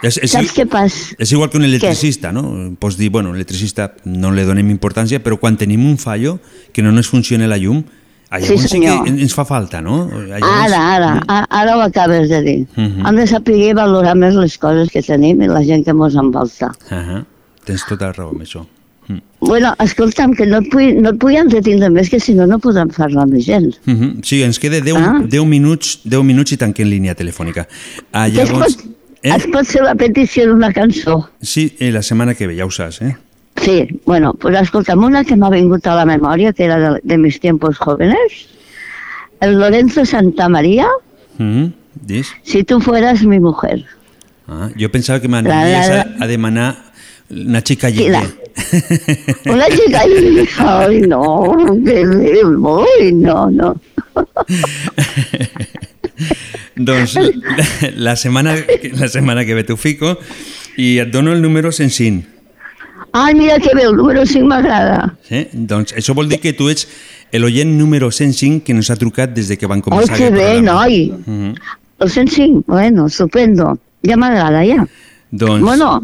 És, és, Saps què passa? és igual que un electricista, no? Pots dir, bueno, electricista no li donem importància, però quan tenim un fallo, que no ens funciona la llum, ah, Sí, llavors sí, que ens fa falta, no? Llavors, Ara, ara, a- ara ho acabes de dir. Mhm. Hem de saber valorar més les coses que tenim i la gent que ens envolta. Uh Tens tota la raó amb això. Bueno, escolta'm, que no et vull, no et vull entretindre més, que si no, no podrem parlar amb gent. Uh -huh. Sí, ens queda 10, Ah. 10, minuts, 10 minuts i tanquem línia telefònica. Ah, Que es, llavors, pot, es pot fer la petició d'una cançó. sí, eh, la setmana que ve, ja ho saps, eh? Sí, bueno, pues escolta'm, una que m'ha vingut a la memòria, que era de, de mis tiempos jóvenes, el Lorenzo Santamaría, Uh -huh. Dis? si tú fueras mi mujer. Ah, jo pensava que La, la, a, a demanar una xica Quina? lliure. Una chica y... Ay, no, que voy, no, no. doncs la, setmana, la setmana que ve t'ho fico i et dono el número 105. Ai, mira que bé, el número 5 m'agrada. Sí? Doncs això vol dir que tu ets l'oient número 105 que nos ha trucat des de que van començar que aquest bé, programa. noi. Uh -huh. El 105, bueno, estupendo. Ja m'agrada, ja. Doncs, Bueno,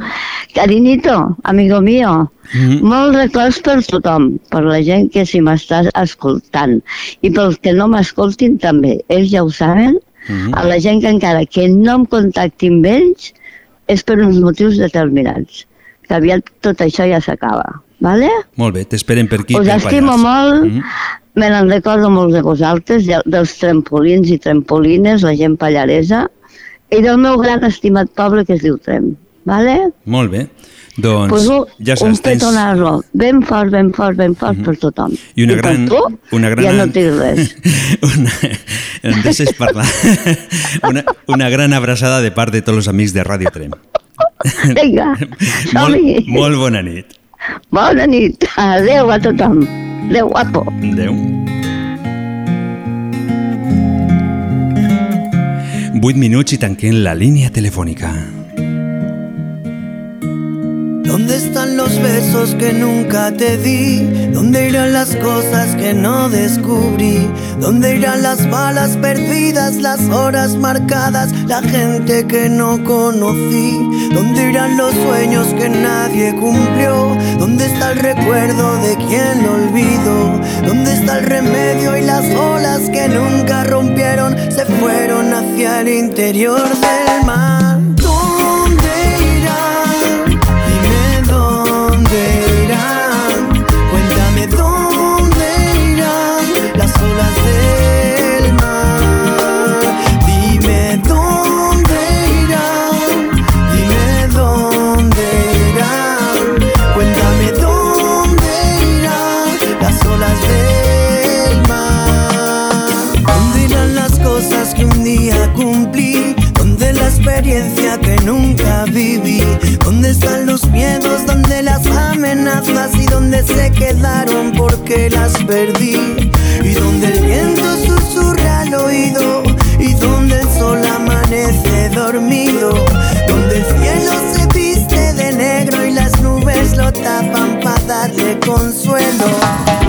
carinito, amigo mío, Mhm. molt records per tothom, per la gent que si m'estàs escoltant i pels que no m'escoltin també. Ells ja ho saben, Mhm. a la gent que encara que no em contactin amb ells, és per uns motius determinats. Que aviat tot això ja s'acaba, vale? Molt bé, t'esperen per aquí. Us pel estimo Pallars. molt, Mhm. me n'en recordo molt de vosaltres, de- dels trampolins i trampolines, la gent pallaresa, i del meu gran estimat poble que es diu Trem, vale? Molt bé. Doncs, pues un, ja un saps, tens... petonazo ben fort, ben fort, ben fort per tothom. I una per gran- tu, una gran- ja no dic res. Una... Em deixes parlar. Una, una gran abraçada de part de tots els amics de Ràdio Trem. Vinga, molt, molt bona nit. Bona nit. Adéu a tothom. Adéu, guapo. Adéu. 8 minuts i tanquem la línia telefònica. ¿Dónde están los besos que nunca te di? ¿Dónde irán las cosas que no descubrí? ¿Dónde irán las balas perdidas, las horas marcadas, la gente que no conocí? ¿Dónde irán los sueños que nadie cumplió? ¿Dónde está el recuerdo de quien lo olvidó? ¿Dónde está el remedio y las olas que nunca rompieron? Se fueron hacia el interior del mar. Viví? ¿Dónde están los miedos? ¿Dónde las amenazas? ¿Y dónde se quedaron porque las perdí? ¿Y dónde el viento susurra al oído? ¿Y dónde el sol amanece dormido? ¿Dónde el cielo se viste de negro y las nubes lo tapan para darle consuelo?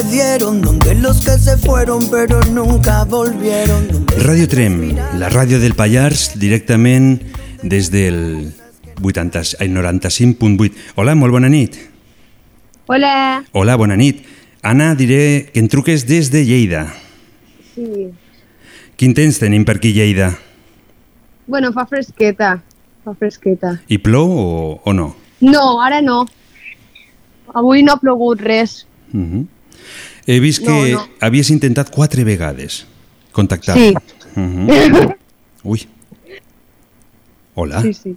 Se dieron? ¿Dónde los que se fueron pero nunca volvieron? ¿Dónde Ràdio Trem, la ràdio del Pallars, directament des del 80, ai, 95.8. Hola, molt bona nit. Hola. Hola, bona nit. Anna, diré que en truques des de Lleida. Sí. Quin temps tenim per aquí, Lleida? Bueno, fa fresqueta. Fa fresqueta. I plou o, o no? No, ara no. Avui no ha plogut res. Uh -huh. He vist que No, no. havies intentat quatre vegades contactar. Sí. Uh -huh. Ui. Hola. Sí, sí.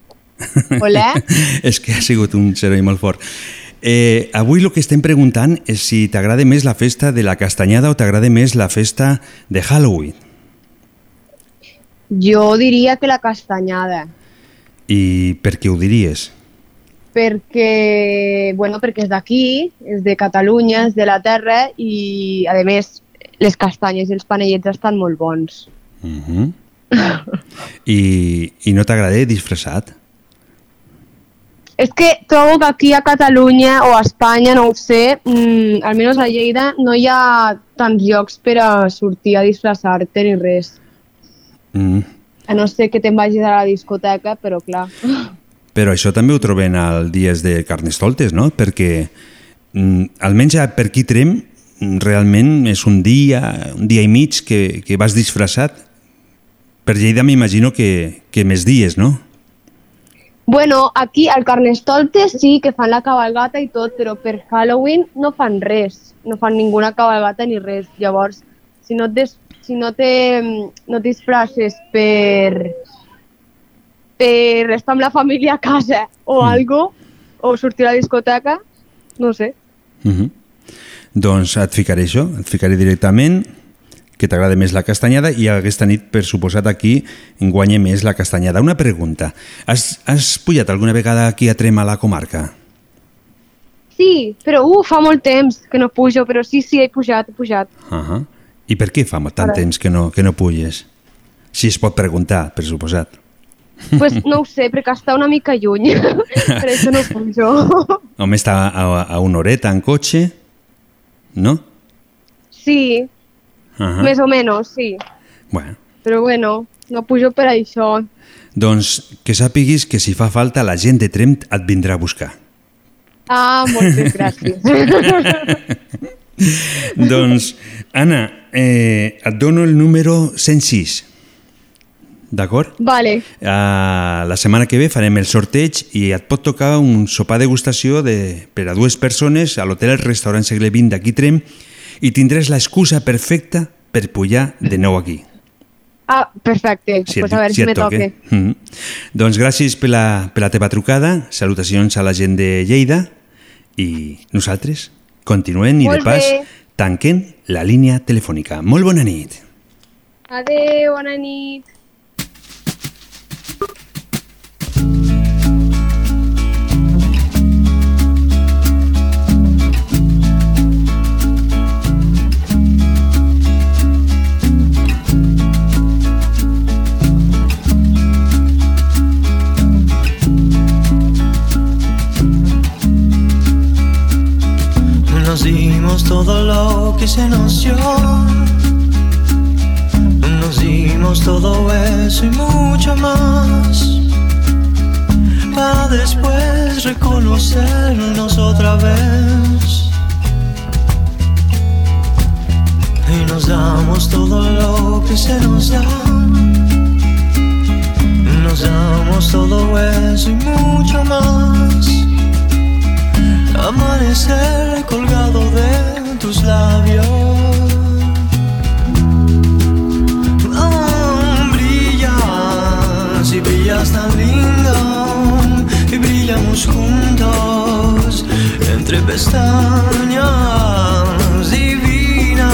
Hola. és que ha sigut un servei molt fort. Eh, avui el que estem preguntant és si t'agrada més la festa de la castanyada o t'agrada més la festa de Halloween. Jo diria que la castanyada, I per què ho diries? Perquè, bueno, perquè és d'aquí, és de Catalunya, és de la terra i, a més, les castanyes i els panellets estan molt bons. Uh -huh. I, I no t'agrada disfressat? És que trobo que aquí a Catalunya o a Espanya, no ho sé, mmm, almenys a Lleida, no hi ha tants llocs per a sortir a disfressar-te ni res. Mm. A no ser que te'n vagis a la discoteca, però clar. Però això també ho trobem al dies de Carnestoltes, no? Perquè mm, almenys per aquí Trem mm, realment és un dia, un dia i mig que, que vas disfressat. Per Lleida m'imagino que, que més dies, no? Bueno, aquí al Carnestoltes sí que fan la cabalgata i tot, però per Halloween no fan res, no fan ninguna cabalgata ni res. Llavors, si no, des, si no, te, no et disfresses per, per estar amb la família a casa o mm. algo, o sortir a la discoteca, no sé. Uh -huh. Doncs et ficaré això, et ficaré directament que t'agrada més la castanyada i aquesta nit, per suposat, aquí guanya més la castanyada. Una pregunta. Has, has pujat alguna vegada aquí a Trem a la comarca? Sí, però uh, fa molt temps que no pujo, però sí, sí, he pujat, he pujat. Uh -huh. I per què fa tant temps que no, que no puges? Si es pot preguntar, per suposat. Pues no ho sé, perquè està una mica lluny, per això no pujo. Home, està a, a una horeta en cotxe, no? Sí, Uh -huh. més o menys, sí. Bueno, Però bueno, no pujo per això. doncs que sàpiguis que si fa falta la gent de Trem et vindrà a buscar. Ah, moltes gràcies. doncs, Anna, eh, et dono el número 106. D'acord? vale, Uh, la setmana que ve farem el sorteig i et pot tocar un sopar degustació de, per a dues persones a l'hotel El Restaurant Segle XX d'aquí Trem i tindràs l'excusa perfecta per pujar de nou aquí. ah, perfecte, Si pues et- a veure si si, me toca. toque. Mm -hmm. Doncs gràcies per la, per la teva trucada, salutacions a la gent de Lleida i nosaltres continuem i de pas bé. tanquen la línia telefònica. Molt bona nit. Adéu, bona nit. Todo lo que se nos dio. Nos dimos todo eso y mucho más. Para después reconocernos otra vez. Y nos damos todo lo que se nos da. Nos damos todo eso y mucho más. Amanecer colgado de tus labios. Ah, brillas y brillas tan lindo y brillamos juntos entre pestañas. Divina,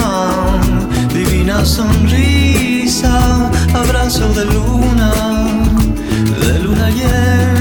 divina sonrisa, abrazo de luna, de luna llena.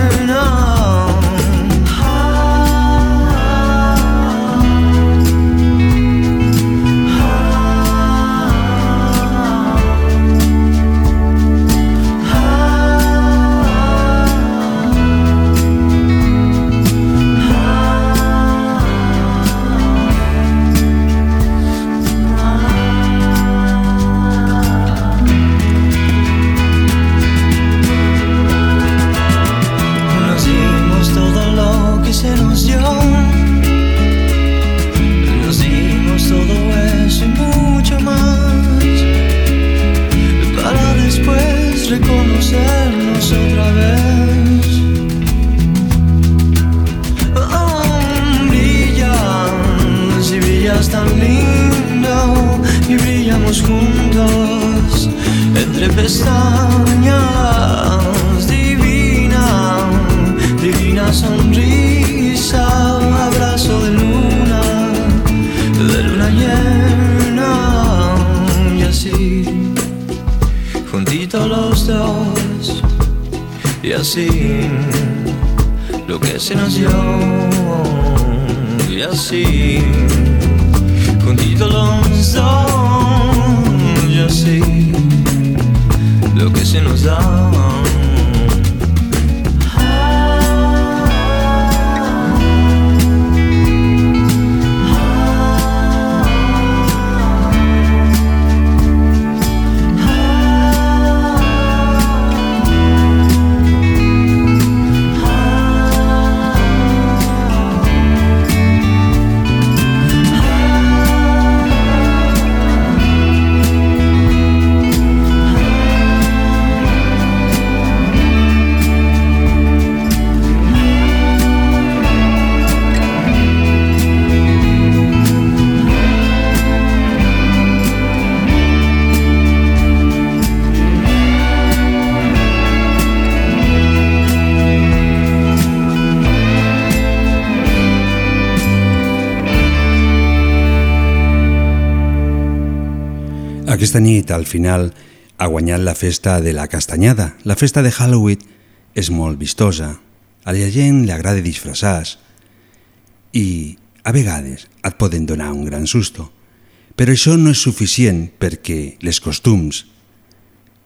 Aquesta nit, al final, ha guanyat la festa de la castanyada. La festa de Halloween és molt vistosa. A la gent li agrada disfressar i a vegades et poden donar un gran susto. Però això no és suficient perquè les costums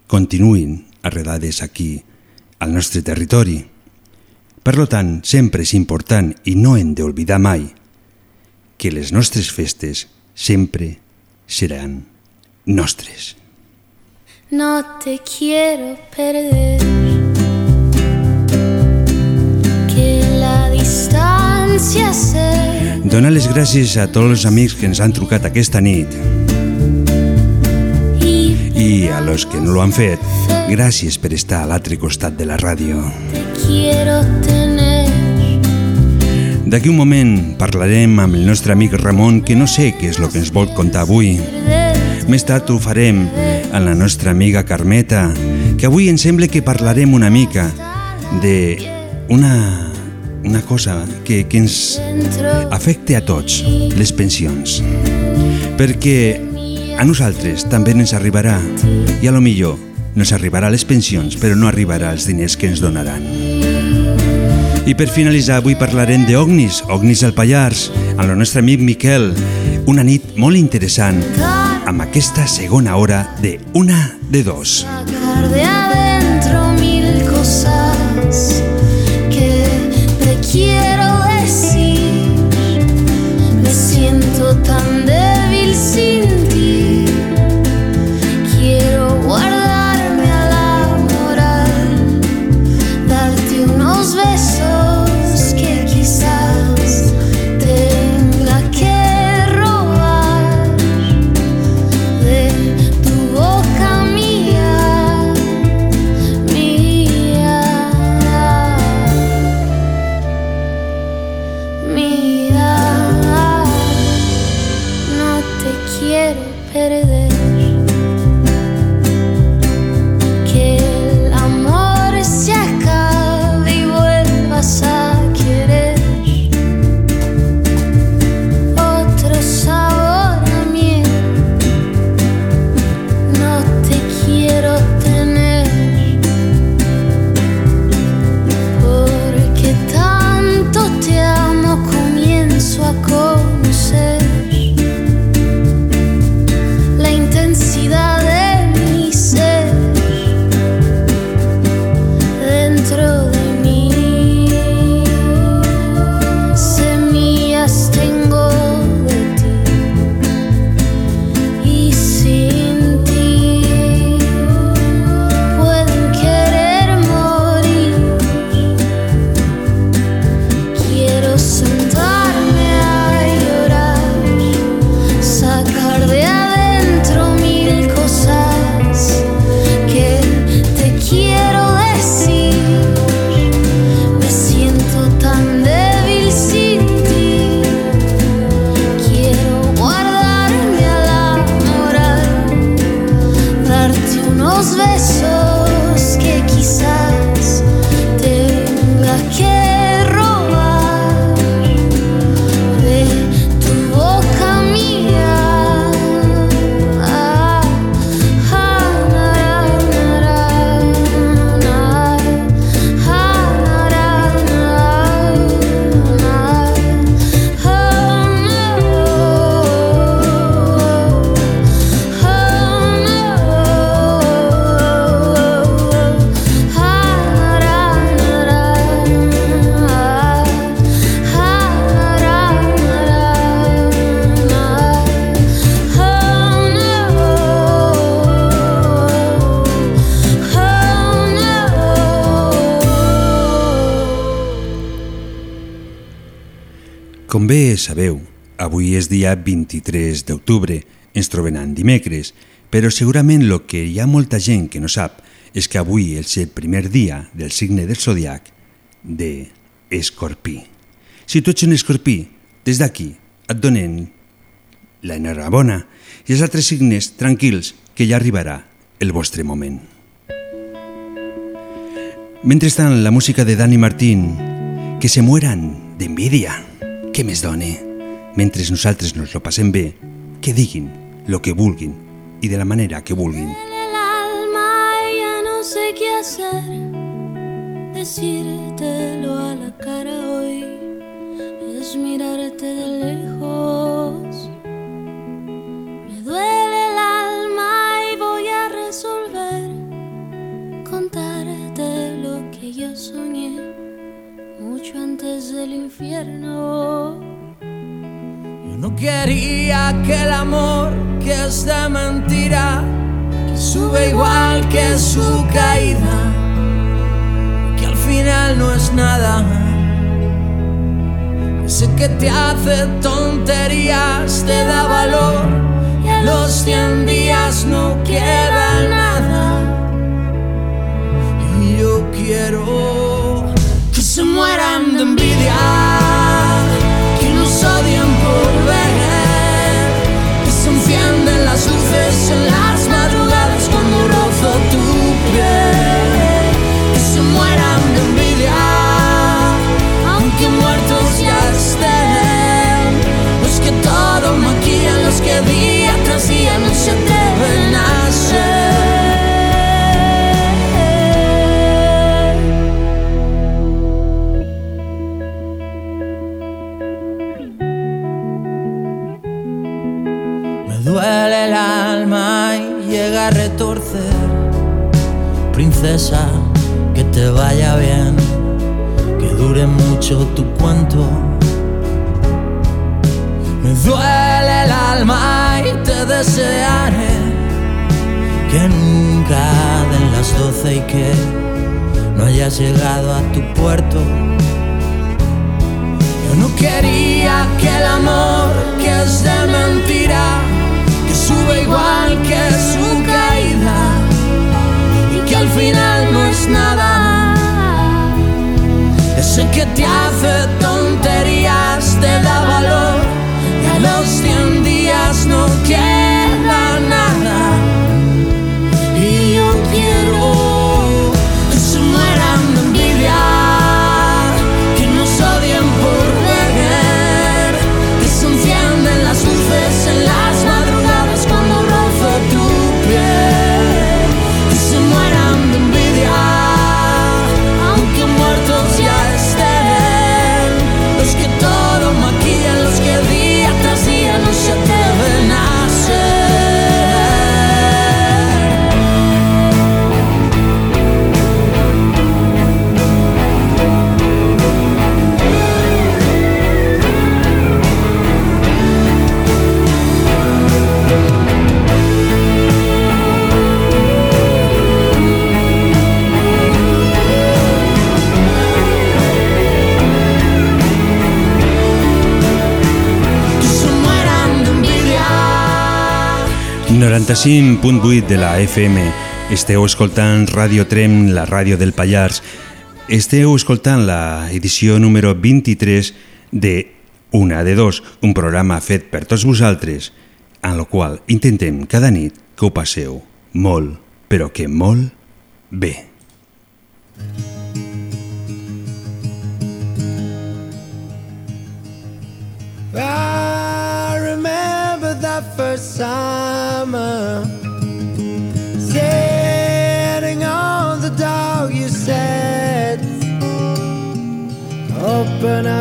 continuïn arredades aquí, al nostre territori. Per tant, sempre és important i no hem d'oblidar mai que les nostres festes sempre seran nostres. No te quiero perder. Que la distancia se. Donar les gràcies a tots els amics que ens han trucat aquesta nit i a los que no lo han fet, gràcies per estar a l'altre costat de la ràdio. Quiero tener. D'aquí un moment parlarem amb el nostre amic Ramon, que no sé què és el que ens vol contar avui. Més tard ho farem amb la nostra amiga Carmeta, que avui em sembla que parlarem una mica de una, una cosa que, que ens afecta a tots, les pensions. Perquè a nosaltres també ens arribarà i a lo millor nos arribarà les pensions però no arribarà els diners que ens donaran. I per finalitzar avui parlarem d'Ognis, Ognis al Pallars, amb el nostre amic Miquel, una nit molt interessant amb aquesta segona hora de una de dos. Sabeu, avui és dia 23 d'octubre, ens trobem en dimecres, però segurament el que hi ha molta gent que no sap és que avui és el primer dia del signe del zodiac de Escorpí. Si tu ets un escorpí, des d'aquí et donen l'enhorabona i els altres signes tranquils que ja arribarà el vostre moment. Mentrestant, la música de Dani Martín, que se mueran d'envidia. Què més done? Mentre nosaltres nos lo passem bé, que diguin lo que vulguin i de la manera que vulguin. el alma ya no sé qué hacer. Decírtelo Ese que te hace tonterías, te da valor y a los 100 días no queda nada. Y yo quiero que se mueran de envidia, Princesa, que te vaya bien, que dure mucho tu cuento. Me duele el alma y desearé que nunca den las doce y que no hayas llegado a tu puerto. Yo no quería que el amor que es de mentira, que sube igual que su caída y que al final no es nada. Ese que te hace tonterías, te da valor los 100 días no queda nada. Y yo quiero 95.8 de la FM. Esteu escoltant Radio Trem, la ràdio del Pallars. Esteu escoltant la edició número 23 de Una de Dos, un programa fet per tots vosaltres, en el qual intentem cada nit que ho passeu molt, però que molt bé. I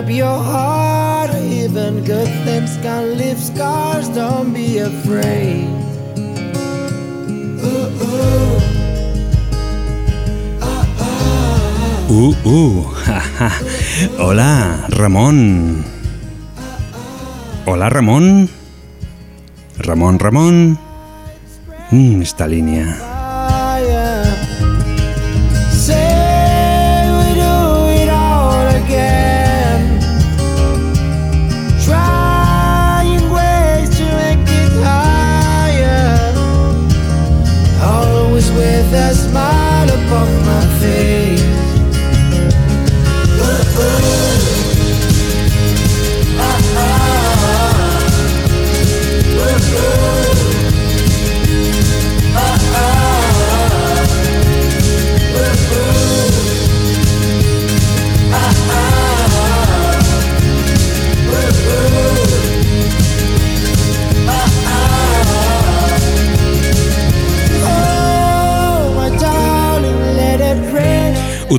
up your heart Even good things can leave scars Don't be afraid. Uh, uh. Hola, Ramon. Hola, Ramon. Ramon, Ramon. Mm, esta línea.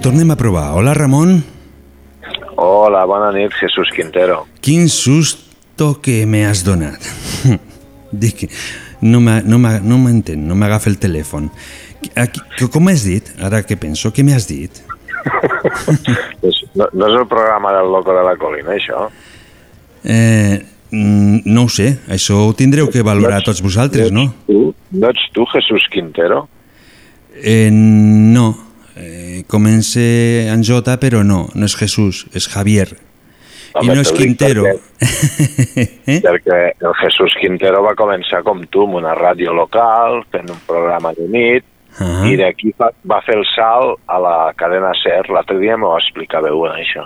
Tornem a provar. Hola, Ramon. Hola, bona nit, Jesús Quintero. Quin susto que me has donat. Dic, no no no m'entén, no m'agafa el telèfon. Aquí, com has dit? Ara que penso, què m'has dit? No, no és el programa del Loco de la Colina, això? Eh, mm, no ho sé, això ho tindreu que valorar tots vosaltres, no? Tu? No ets tu, Jesús Quintero? Eh, no, eh, comença en J, però no, no és Jesús, és Javier. I Home, no és Quintero. Eh? Perquè el Jesús Quintero va començar com tu, amb una ràdio local, fent un programa de nit, Ah. i d'aquí va, va fer el salt a la cadena SER. L'altre dia m'ho explicava una, això.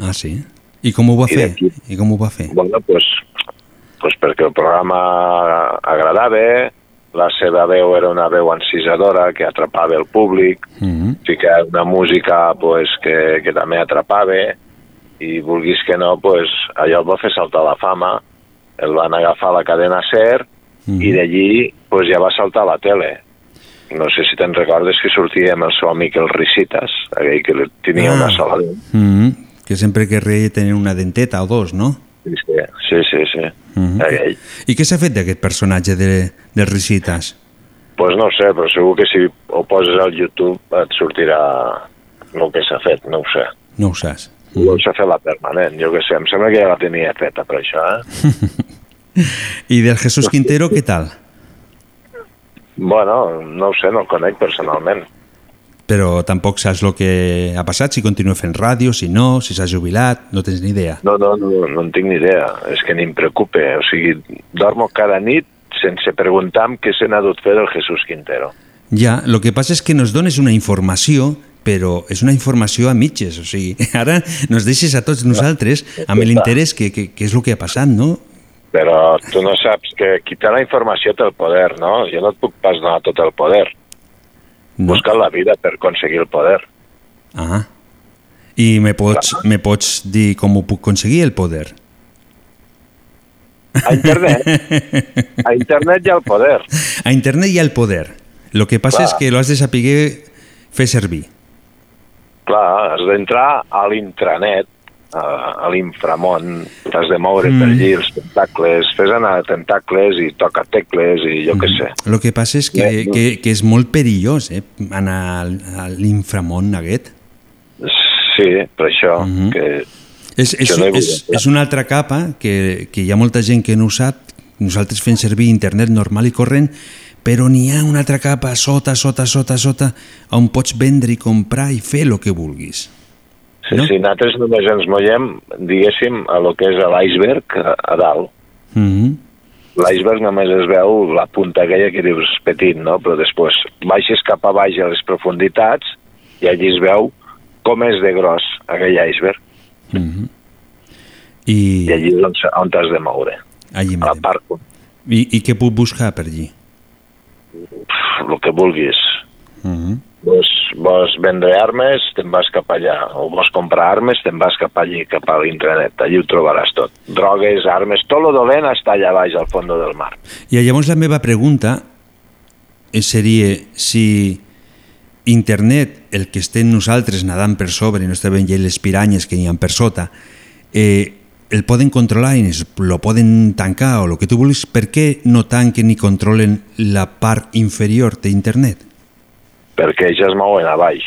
Ah, sí? I com ho va I fer? I com ho va fer? Bueno, pues, pues perquè el programa agradava, la seva veu era una veu encisadora que atrapava el públic, Mm ficar una música pues, que, que també atrapava i vulguis que no, pues, allò el va fer saltar la fama, el van agafar a la cadena SER Mm. i d'allí pues, ja va saltar a la tele. No sé si te'n recordes que sortia amb el seu amic el Risitas, aquell que tenia Ah. una sola dent. Mm Que sempre que reia tenir una denteta o dos, no? Sí, sí, sí. sí. Mm Aquell. I què s'ha fet d'aquest personatge de, de Risitas? Pues no sé, però segur que si ho poses al YouTube et sortirà el que s'ha fet, no ho sé. No ho saps. No s'ha fet la permanent, jo què sé, em sembla que ja la tenia feta per això, eh? I del Jesús Quintero, què tal? Bueno, no ho sé, no el conec personalment. Però tampoc saps el que ha passat, si continua fent ràdio, si no, si s'ha jubilat, no tens ni idea. No, no, no, no en tinc ni idea, és que ni em preocupa, o sigui, dormo cada nit sense preguntar-me què se n'ha dut fer del Jesús Quintero. Ja, el que passa és que nos dones una informació, però és una informació a mitges, o sigui, ara nos deixes a tots nosaltres amb l'interès que, que, que és el que ha passat, no? Però tu no saps que qui té la informació té el poder, no? Jo no et puc pas donar tot el poder. No. Busca la vida per aconseguir el poder. Ah. I me pots, me pots dir com ho puc aconseguir, el poder? A internet, a internet hi ha el poder. A internet hi ha el poder. El que passa Clar. és que lo has de saber fer servir. Clar, has d'entrar a l'intranet, a, a l'inframont, t'has de moure mm. per Mm. allí els tentacles, fes anar tentacles i toca tecles i jo què sé. El que passa és que, Eh, no. que, que és molt perillós eh, anar al- a l'inframont aquest. Sí, per això, mm. -hmm. que És, és, no és, és una altra capa que, que hi ha molta gent que no ho sap. Nosaltres fem servir internet normal i corrent, però n'hi ha una altra capa a sota, sota, sota, sota, on pots vendre i comprar i fer el que vulguis. Sí, No? sí, nosaltres només ens mollem, diguéssim, a lo que és l'iceberg a, a dalt. Mm -hmm. L'iceberg només es veu la punta aquella que dius petit, no? Però després baixes cap a baix a les profunditats i allí es veu com és de gros aquell iceberg. Mm -hmm. I, I allí és on, on t'has de moure. allí A la part, I, I què puc buscar per allí? el que vulguis. Mm -hmm. Vols, vols vendre armes, te'n vas cap allà. O vols comprar armes, te'n vas cap allí, cap a l'internet. Allí ho trobaràs tot. Drogues, armes, tot lo dolent està allà baix al fons del mar. I llavors la meva pregunta seria si internet, el que estem nosaltres nadant per sobre no estem veient les piranyes que hi ha per sota, eh, el poden controlar i lo poden tancar o el que tu vulguis, per què no tanquen ni controlen la part inferior d'internet? Perquè ells es mouen a baix.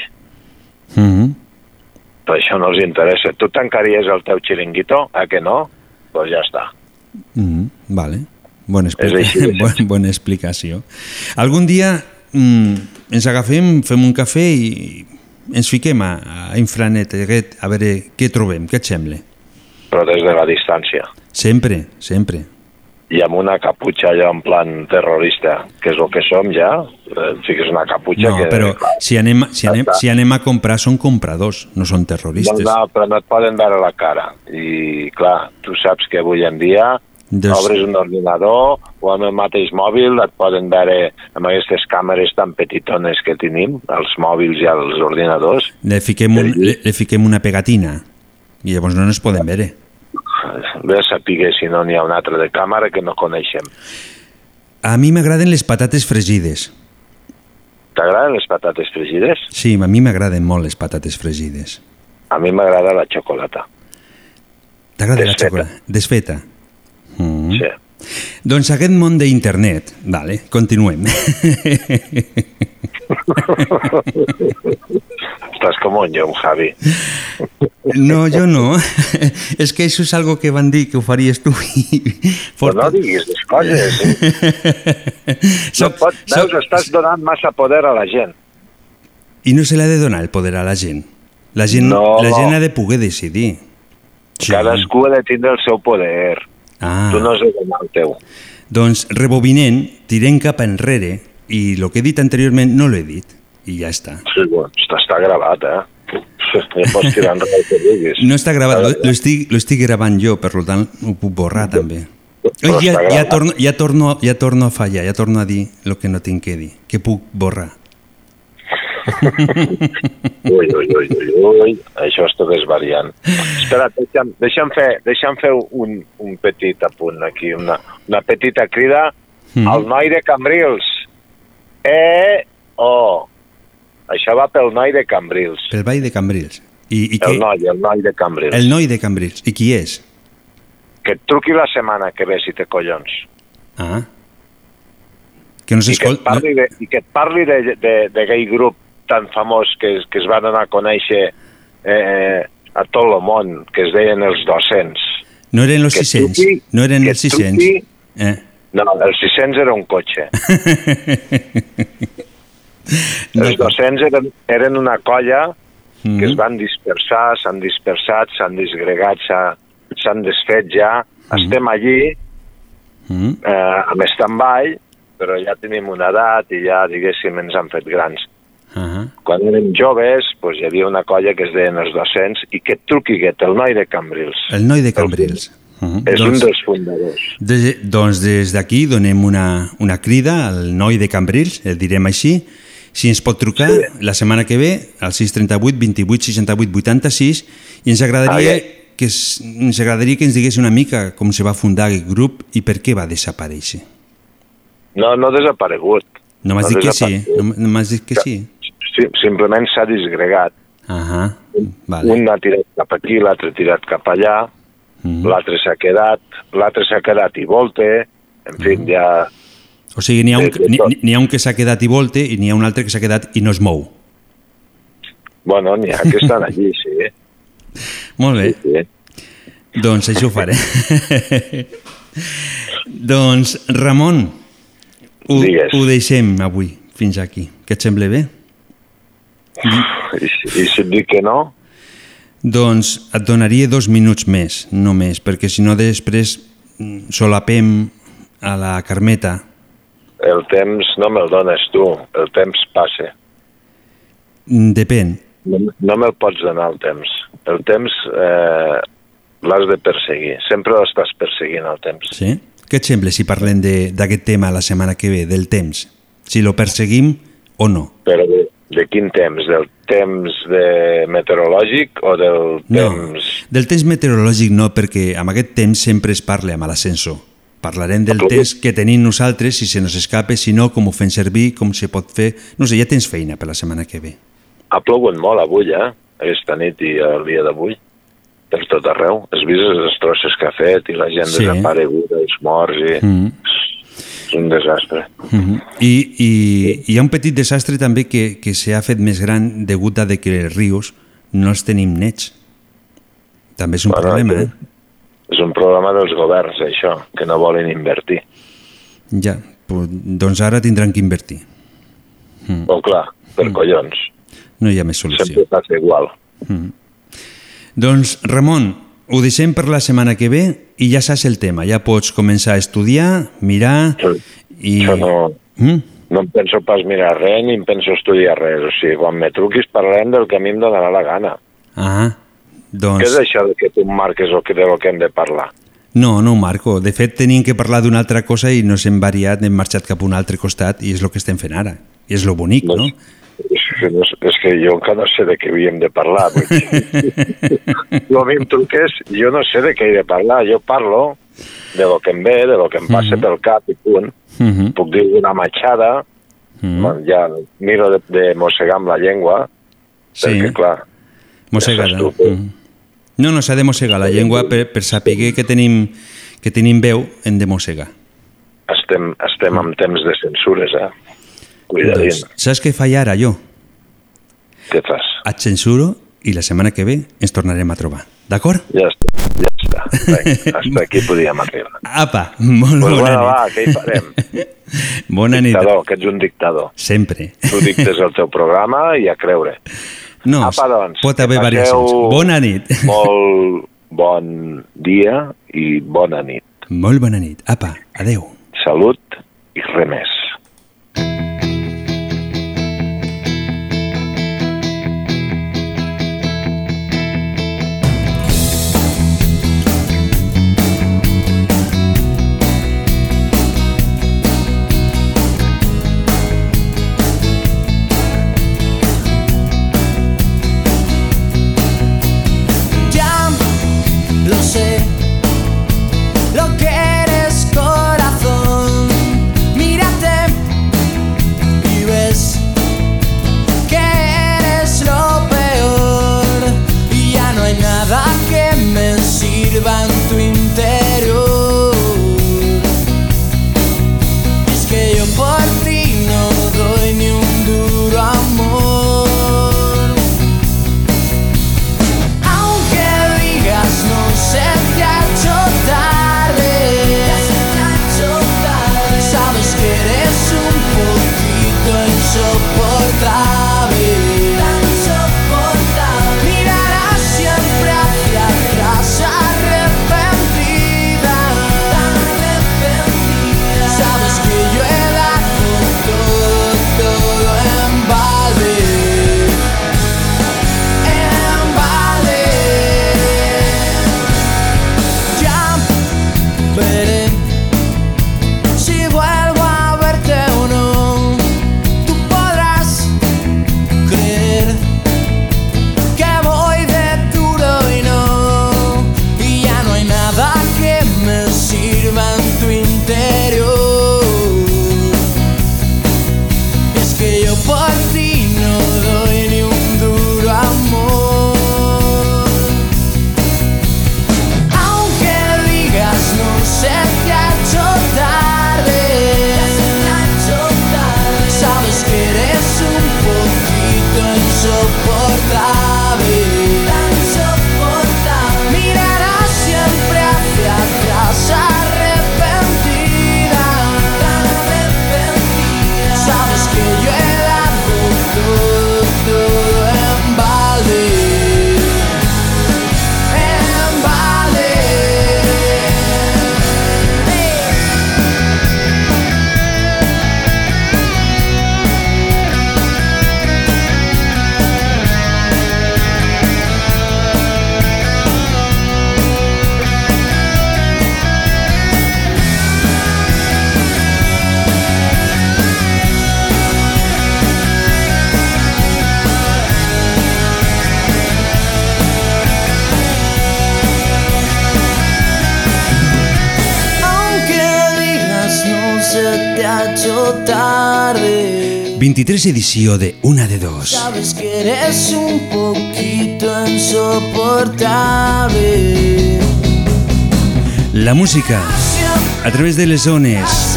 Mm -hmm. Per això no els interessa. Tu tancaries el teu xiringuito? A que no? Doncs pues ja està. Mm -hmm. Vale. Bona, explica... bona, bona explicació. Algun dia mm, ens agafem, fem un cafè i ens fiquem a, a Infranet aquest, a veure què trobem, què et sembla? Però des de la distància. Sempre, sempre. I amb una caputxa allò en plan terrorista, que és el que som ja, eh, fiques una caputxa No, que... però si anem, si, anem, Ja si anem a comprar són compradors, no són terroristes. No, no, però no et poden veure la cara. I, clar, tu saps que avui en dia Des- obres un ordinador o amb el mateix mòbil et poden veure amb aquestes càmeres tan petitones que tenim, els mòbils i els ordinadors. Le fiquem, un, le, le fiquem una pegatina i llavors no ens poden veure. Bé a saber si no n'hi ha una altra de càmera que no coneixem. A mi m'agraden les patates fregides. T'agraden les patates fregides? Sí, a mi m'agraden molt les patates fregides. A mi m'agrada la xocolata. T'agrada la xocolata? Desfeta. Mm. Sí. Doncs aquest món d'internet, vale, continuem. Estàs com un llom, Javi. No, jo no. És que això és algo que van dir que ho faries tu. I... Però no diguis les coses. Eh? No pot, veus, estàs donant massa poder a la gent. I no se l'ha de donar el poder a la gent. La gent, No. la gent ha de poder decidir. Cadascú ha de tindre el seu poder. Ah. Tu no has de donar el teu. Doncs rebobinent, tirem cap enrere i el que he dit anteriorment no l'he dit. I ja està. Sí, bueno, està, està gravat, eh? Ja pots tirar enrere el que diguis. No està gravat, lo, lo, estic, lo estic gravant jo, per tant ho puc borrar també. Però Ja, ja, torno, ja, torno, ja torno a fallar, ja torno a dir el que no tinc que dir, que puc borrar. Ui, ui, ui, ui, ui, això està desvariant. Espera, deixa'm, deixa'm, fer, deixa'm fer un, un petit apunt aquí, una, una petita crida Mm. al noi de Cambrils. Eh, oh. Això va pel noi de Cambrils. Pel Vall de Cambrils. I, i El noi, el noi de Cambrils. El noi de Cambrils. I qui és? Que et truqui la setmana que ve, si té collons. Ah. Que no I que et s'escolta... parli de, i que et parli de, de, de gay grup tan famós que, que es van anar a conèixer eh, a tot el món, que es deien els 200. No eren els que 600. truqui- No eren que els 600. truqui- Eh. No, el 600 era un cotxe. Els 200 eren, eren una colla Mm. que es van dispersar, s'han dispersat, s'han disgregat, s'ha- s'han desfet ja. Estem allí, Mm. eh, amb stand-by, però ja tenim una edat i ja, diguéssim, ens han fet grans. Uh Quan érem joves, doncs, hi havia una colla que es deien els 200 i que et truqui aquest, el noi de Cambrils. El noi de Cambrils. Uh -huh. És un dels fundadors. Des, doncs des d'aquí donem una, una crida al noi de Cambrils, el direm així. Si ens pot trucar sí. la setmana que ve al 638 28 68 86 i ens agradaria, Ai, que es, ens agradaria que ens digués una mica com se va fundar aquest grup i per què va desaparèixer. No, no ha desaparegut. No m'has No dit que sí, no m'has dit que sí. Simplement s'ha disgregat. Ahà, vale. Un ha tirat cap aquí, l'altre ha tirat cap allà, Mhm. l'altre s'ha quedat, l'altre s'ha quedat i volte, en fi, Mhm. ja... O sigui, n'hi ha, un, n'hi ha un que s'ha quedat i volte i n'hi ha un altre que s'ha quedat i no es mou. Bueno, n'hi ha que estan allí, sí. Molt bé. Sí, sí. Doncs això ho faré. doncs, Ramon, ho, Digues. ho deixem avui, fins aquí. Què et sembla bé? I, si- I si et dic que no, Doncs et donaria dos minuts més, no més, perquè si no després mm, solapem a la Carmeta. el temps no me'l dones tu, el temps passa. Mm, Depèn. No, no me'l pots donar el temps. El temps eh, l'has de perseguir. Sempre l'estàs perseguint, el temps. Sí? Què et sembla si parlem de- d'aquest tema la setmana que ve, del temps? Si lo perseguim o no? Però de, quin temps? Del temps de meteorològic o del No, temps... del temps meteorològic no, perquè amb aquest temps sempre es parla amb l'ascensor. Parlarem del temps que tenim nosaltres, si se nos escape, si no, com ho fem servir, com se pot fer... No sé, ja tens feina per la setmana que ve. Ha plogut molt avui, eh? Aquesta nit i el dia d'avui. Per tot arreu. Has vist els destrosses que ha fet i la gent Sí. desapareguda, els morts i... Mm. Un desastre. Mhm. I, i hi ha un petit desastre també que, que s'ha fet més gran degut a de que els rius no els tenim nets. També és un Bueno, problema, eh? És un problema dels governs, això, que no volen invertir. Ja, pues, doncs ara tindran que invertir. Mm. Oh, clar, per collons. No hi ha més solució. Sempre passa igual. Mm. Doncs, Ramon, ho deixem per la setmana que ve i ja saps el tema. Ja pots començar a estudiar, mirar i... Jo no, Mm? no em penso pas mirar res ni em penso estudiar res. O sigui, quan me truquis parlarem del que a mi em donarà la gana. Ah, doncs... Què és això de que tu em marques el que, de lo que hem de parlar? No, no ho marco. De fet, tenim que parlar d'una altra cosa i nos hem variat, hem marxat cap a un altre costat i és el que estem fent ara. I és lo bonic, no? No, és que jo encara no sé de què havíem de parlar. Tu a mi em truques, jo no sé de què he de parlar. Jo parlo de lo que em ve, de lo que em passa Mhm. pel cap i punt. Mhm. Puc dir una matxada, Mm. Ja miro de, de mossegar amb la llengua, Sí. perquè, clar, Mossegada. Mm. No, no, s'ha de mossegar la llengua per, per saber que tenim, que tenim veu, hem de mossegar. estem, estem en temps de censures, eh? Cuidadín. Doncs, saps què faig ara, jo? Què fas? Et censuro i la setmana que ve ens tornarem a trobar. D'acord? Ja està, ja està. Vinga, hasta aquí podíem arribar. Apa, molt Pues bona bueno, nit. va, què hi farem? Bona nit. Dictador, que ets un dictador. Sempre. Tu dictes el teu programa i a creure. No, Apa, doncs, pot haver variacions. Bona nit. Molt bon dia i bona nit. Molt bona nit. Apa, adeu. Salut i res més. 23 edició de Una de Dos. Sabes que eres un poquito insoportable La música a través de les ones,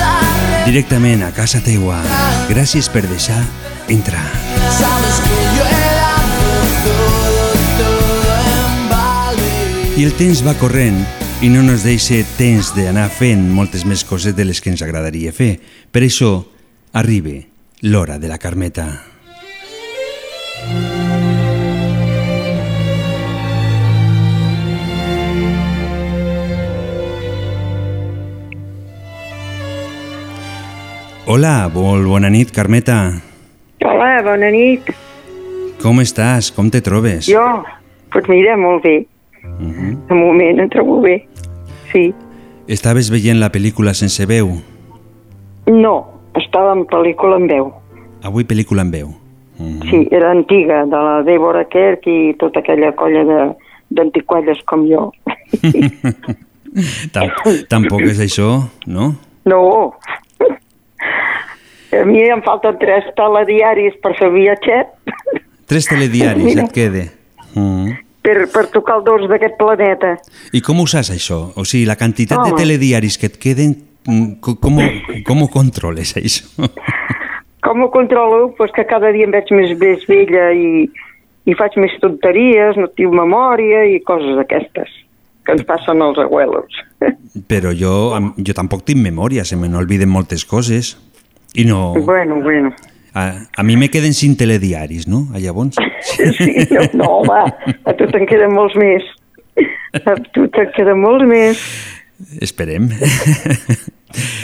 directament a casa teua. Gràcies per deixar entrar. Sabes que yo he dado todo, todo en balde I el temps va corrent i no nos deixa temps d'anar fent moltes més coses de les que ens agradaria fer. Per això arriba l'hora de la Carmeta. Hola, molt bona nit, Carmeta. Hola, bona nit. Com estàs? Com te trobes? Jo, doncs mira, molt bé. Mhm. De moment em trobo bé. Sí. Estaves veient la pel·lícula sense veu? No, estava en pel·lícula en veu. Avui pel·lícula en veu. Mhm. Sí, era antiga, de la Débora Kerk i tota aquella colla de d'antiqualles com jo. Tam Tampoc és això, no? No, A mi em falten tres telediaris per fer viatget, Tres telediaris Mira. et quede. Mm. per, per tocar el dors d'aquest planeta. I com ho saps, això? O sigui, la quantitat de Home. telediaris que et queden, mm, com ho controles, això? Com ho controlo? Pues que cada dia em veig més, més vella i, i faig més tonteries, no tinc memòria i coses d'aquestes que ens passen als abuelos. Però jo, jo tampoc tinc memòria, se me n'olviden moltes coses. I no... Bueno, bueno. A, a mi me queden sin telediaris, no? A llavors. Sí, no, no, home, a tu te'n queden molts més. A tu te'n queden molts més. Esperem.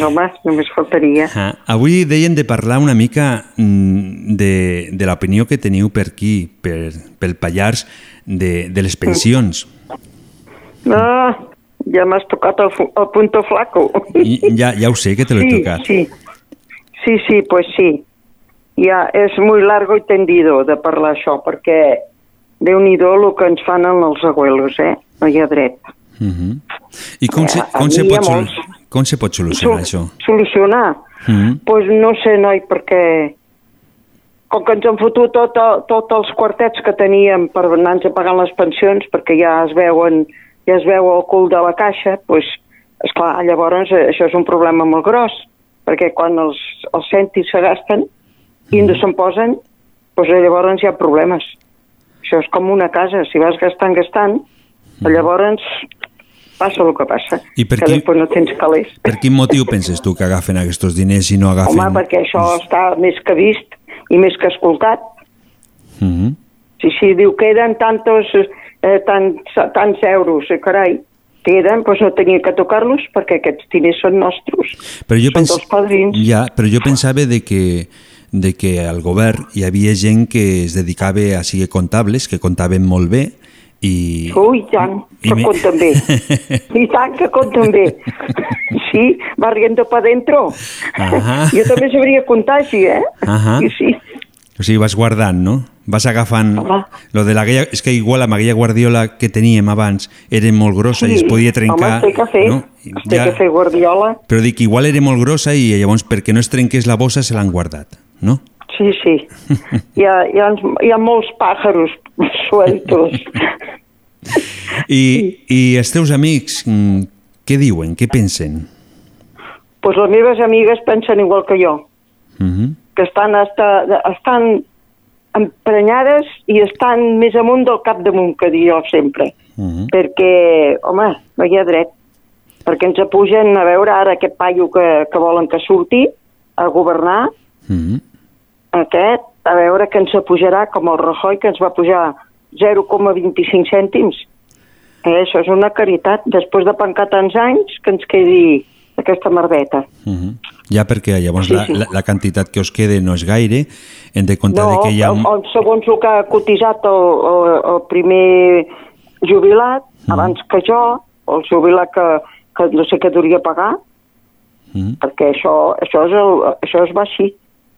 Home, només faltaria. Ah, avui deien de parlar una mica mm, de, de l'opinió que teniu per aquí, per, pel Pallars, de, de les pensions. Ah, ja m'has tocat el, el punto flaco. I, ja, ja ho sé que te l'he sí, tocat. Sí, sí, sí, pues sí. Ja és muy largo i tendido de parlar això, perquè déu-n'hi-do el que ens fan en els abuelos, eh? No hi ha dret. Uh -huh. I com, se, Eh, com, se pot, sol, molts. com se pot solucionar això? Solucionar? Uh -huh. pues no sé, noi, perquè com que ens han fotut tot, tots els quartets que teníem per anar-nos pagant les pensions, perquè ja es veuen ja es veu el cul de la caixa, pues, esclar, llavors eh, això és un problema molt gros, perquè quan els, els cèntims se gasten i no se'n posen, pues, llavors hi ha problemes. Això és com una casa, si vas gastant, gastant, llavors passa el que passa, I per que qui- després no tens calés. Per quin motiu penses tu que agafen aquests diners i no agafen... Home, perquè això està més que vist i més que escoltat. Uh -huh. Si, si diu queden tantos, eh, tants, tants euros, eh, carai, queden, doncs no tenia que tocar-los perquè aquests diners són nostres. Però jo, Són pens... dels padrins. ja, però jo pensava de que, de que al govern hi havia gent que es dedicava a ser comptables, que comptaven molt bé, i... Ui, i tant, I que me- compten bé. I tant que compten bé. Sí, va riendo pa dentro. Ahà. Jo també sabria comptar així, eh? Ahà. Sí, sí. O sigui, vas guardant, no? Vas agafant... Home. Lo de la guia, és que igual amb aquella guardiola que teníem abans era molt grossa i es podia trencar... Home, es té que fer, no? es té que fer guardiola. Però dic, igual era molt grossa i llavors perquè no es trenqués la bossa se l'han guardat, no? Sí, sí. Hi ha, hi ha, hi ha molts pàjaros sueltos. I, i els teus amics, mm, què diuen, què pensen? pues les meves amigues pensen igual que jo, Uh -huh. que estan, hasta, estan emprenyades i estan més amunt del cap damunt, que dic jo sempre. Uh -huh. Perquè, home, no hi ha dret. Perquè ens apugen, a veure, ara aquest paio que, que volen que surti a governar, Uh -huh. Aquest, a veure que ens apujarà com el Rajoy, que ens va pujar 0,25 cèntims. Eh, això és una caritat. Després de pencar tants anys, que ens quedi aquesta merdeta. Uh -huh. Ja perquè llavors Sí, la, sí. la, la quantitat que us quede no és gaire, hem de comptar No, que hi ha... el, segons el que ha cotitzat el, el, el primer jubilat, abans que jo, el jubilat que, que no sé què duria pagar, Mm. perquè això, això, és el, això es va així.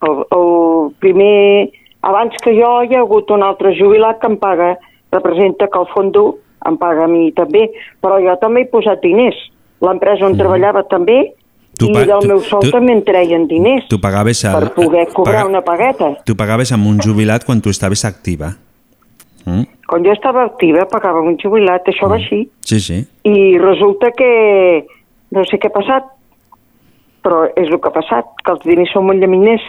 El, el primer, abans que jo hi ha hagut un altre jubilat que em paga, representa que el fondo em paga a mi també, però jo també he posat diners. L'empresa on treballava també, Tu i del meu sou tu- també en treien diners Tu pagaves... El, per poder cobrar paga- una pagueta. Tu pagaves amb un jubilat quan tu estaves activa. Mm? Quan jo estava activa pagava un jubilat, això va així. Sí, sí. I resulta que no sé què ha passat, però és el que ha passat, que els diners són molt llaminers.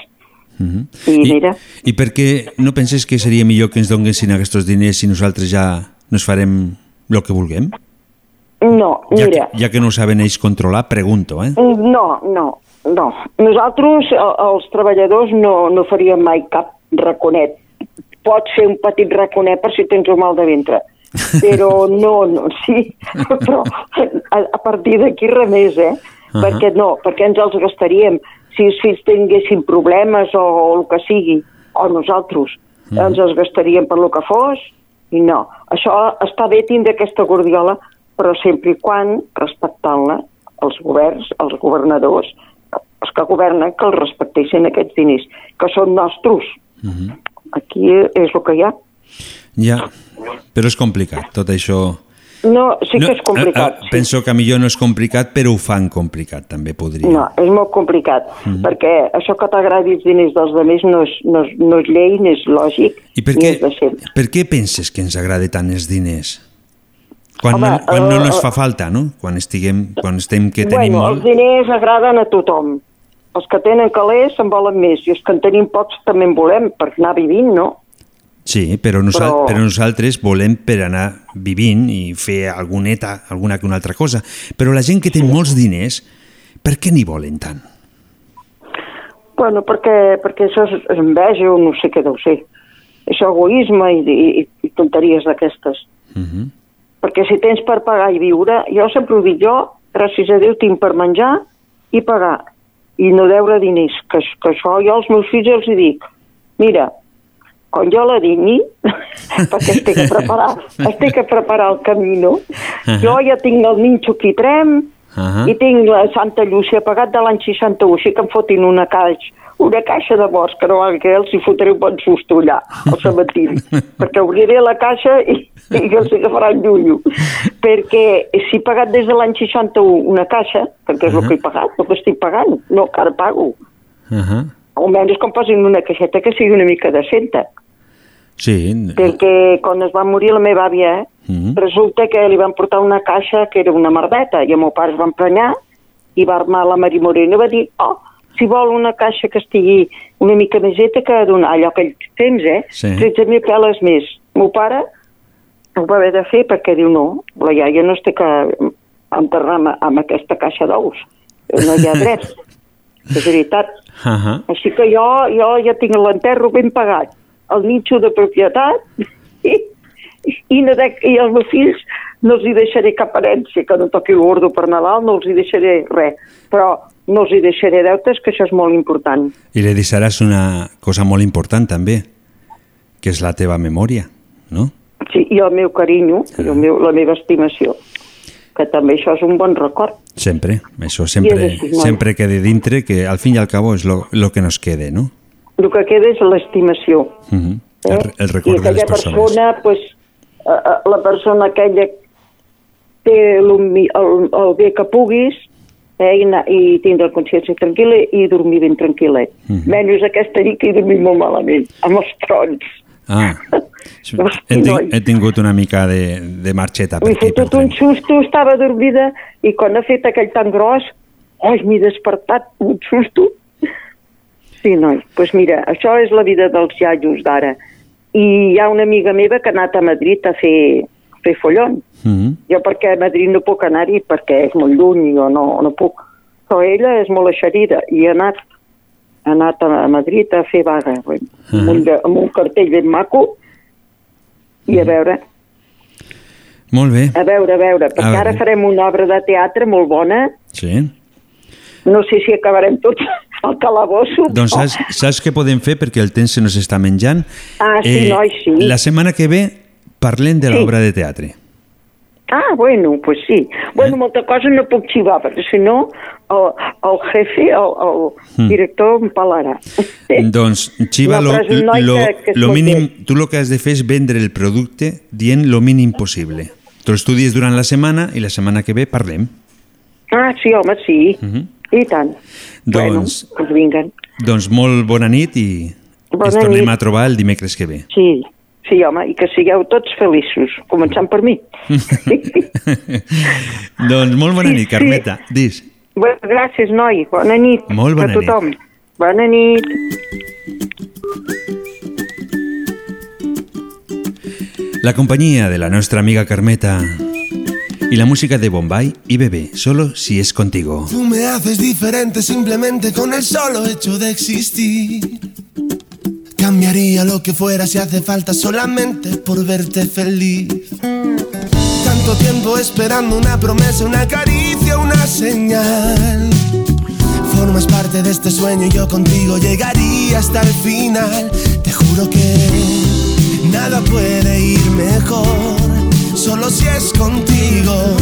Mhm. I, mira, I per què no penses que seria millor que ens donessin aquests diners si nosaltres ja nos farem el que vulguem? no, Ja que, mira, ja que no saben ells controlar, pregunto, eh? no, no, no. Nosaltres, el- els treballadors, no, no faríem mai cap raconet. Pots fer un petit raconet per si tens un mal de ventre, però no, no, sí, però a, a partir d'aquí res més, eh? Ahà. Perquè no, perquè ens els gastaríem si els fills tinguessin problemes o, o el que sigui, o nosaltres, Mhm. ens els gastaríem per lo que fos, i no. Això està bé tindre aquesta guardiola, però sempre i quan respectant-la els governs, els governadors, els que governen, que els respectessin aquests diners, que són nostres. Mhm. Aquí és el que hi ha. Ja, però és complicat, tot això... No, sí que és complicat. ah, ah, penso que millor no és complicat, però ho fan complicat, també podria. No, és molt complicat, Mhm. perquè això que t'agradi els diners dels altres no és, no és, no és llei, ni és lògic, I per ni què, és decent. per què penses que ens agrada tant els diners? Quan, Home, no, quan no eh, ens eh, fa falta, no? Quan, estiguem, quan estem que tenim bueno, molt... els diners agraden a tothom. Els que tenen calés se'n volen més, i els que en tenim pocs també en volem, per anar vivint, no? Sí, però, nosal Però- però nosaltres volem per anar vivint i fer alguneta, alguna que una altra cosa. Però la gent que té molts diners, per què n'hi volen tant? Bueno, perquè, perquè això és és enveja o no sé què deu ser. Això egoisme i, i, i tonteries d'aquestes. Uh -huh. Perquè si tens per pagar i viure, jo sempre ho dic jo, gràcies a Déu tinc per menjar i pagar, i no deure diners, que, que això jo als meus fills els hi dic, mira, quan jo la digni, perquè estic a preparar, estic a preparar el camí, no? Jo ja tinc el ninxo aquí trem, Uh i tinc la Santa Llúcia pagat de l'any 61, així que em fotin una caixa, una caixa de bosc, que no que els hi fotré un bon susto allà, al cementiri, perquè obriré la caixa i, i els agafaran llullo. Perquè si he pagat des de l'any 61 una caixa, perquè és el que he pagat, el que estic pagant, no, que ara pago. Uh -huh. Almenys com posin una caixeta que sigui una mica decenta. Sí, Perquè quan es va morir la meva àvia, eh, Mhm. resulta que li van portar una caixa que era una merdeta i el meu pare es va emprenyar i va armar la Mari Morena i va dir oh, si vol una caixa que estigui una mica més eta que donar allò que temps, eh? Sí. 13.000 peles més. El meu pare ho va haver de fer perquè diu no, la iaia no es té que enterrar amb, amb aquesta caixa d'ous. No hi ha dret. és veritat. Uh -huh. Així que jo, jo ja tinc l'enterro ben pagat, el nitxo de propietat i, i, no dec, i els meus fills no els hi deixaré cap herència, que no toqui el gordo per Nadal, no els hi deixaré res, però no els hi deixaré deutes, que això és molt important. I li deixaràs una cosa molt important també, que és la teva memòria, no? Sí, i el meu carinyo, i el meu, la meva estimació, que també això és un bon record. Sempre, això sempre, així, sempre queda dintre, que al fin i al cabo és lo que nos quede, no? El que queda és l'estimació. Uh -huh. Eh? el, el I record de les aquella persones. persona, pues, la persona aquella té el, mi- el, el bé que puguis eh, i, anar, i tindre la consciència tranquil·la i dormir ben tranquil·let. Mhm. Menys aquesta nit que he dormit molt malament, amb els trons. Ah, he, ting he tingut una mica de, de marxeta per M'he aquí. Fotut un susto, estava dormida i quan ha fet aquell tan gros, oi, m'he despertat, un susto. Sí, noi, doncs pues mira, això és la vida dels iaios d'ara. I hi ha una amiga meva que ha anat a Madrid a fer, a fer follon. Mm -hmm. Jo perquè a Madrid no puc anar-hi perquè és molt lluny jo no, no puc. Però ella és molt eixerida i ha anat, ha anat a Madrid a fer vaga, uh amb, un, de- amb un cartell ben maco i a veure, Molt bé, a veure, a veure, perquè A ara veure. farem una obra de teatre molt bona, sí. no sé si acabarem tots al calabosso. Doncs saps, saps què podem fer perquè el temps se nos està menjant? Ah, sí, noi, sí. La setmana que ve parlem de Sí. l'obra de teatre. Ah, bueno, pues sí. Bueno, molta cosa no puc xivar, perquè si no el, el jefe, el, el Mm. director em pelarà. Doncs, Xiva, lo, lo, que- que és lo mínim, tu el que has de fer és vendre el producte dient lo mínim possible. Tu estudies durant la setmana i la setmana que ve parlem. Ah, sí, home, sí. Mhm. I tant. Doncs, Bueno, pues vinguen. doncs molt bona nit i Bona ens tornem nit. a trobar el dimecres que ve. Sí, sí, home, i que sigueu tots feliços, començant per mi. doncs molt bona nit, Carmeta. Dis. Bueno, gràcies, noi. Bona nit Molt bona a tothom. Bona nit. La compañía de la nuestra amiga Carmeta y la música de Bombay y Bebé, solo si es contigo. Tú me haces diferente simplemente con el solo hecho de existir. Cambiaría lo que fuera si hace falta solamente por verte feliz. Tanto tiempo esperando una promesa, una caricia, una señal. Formas parte de este sueño y yo contigo llegaría hasta el final. Te juro que nada puede ir mejor, solo si es contigo.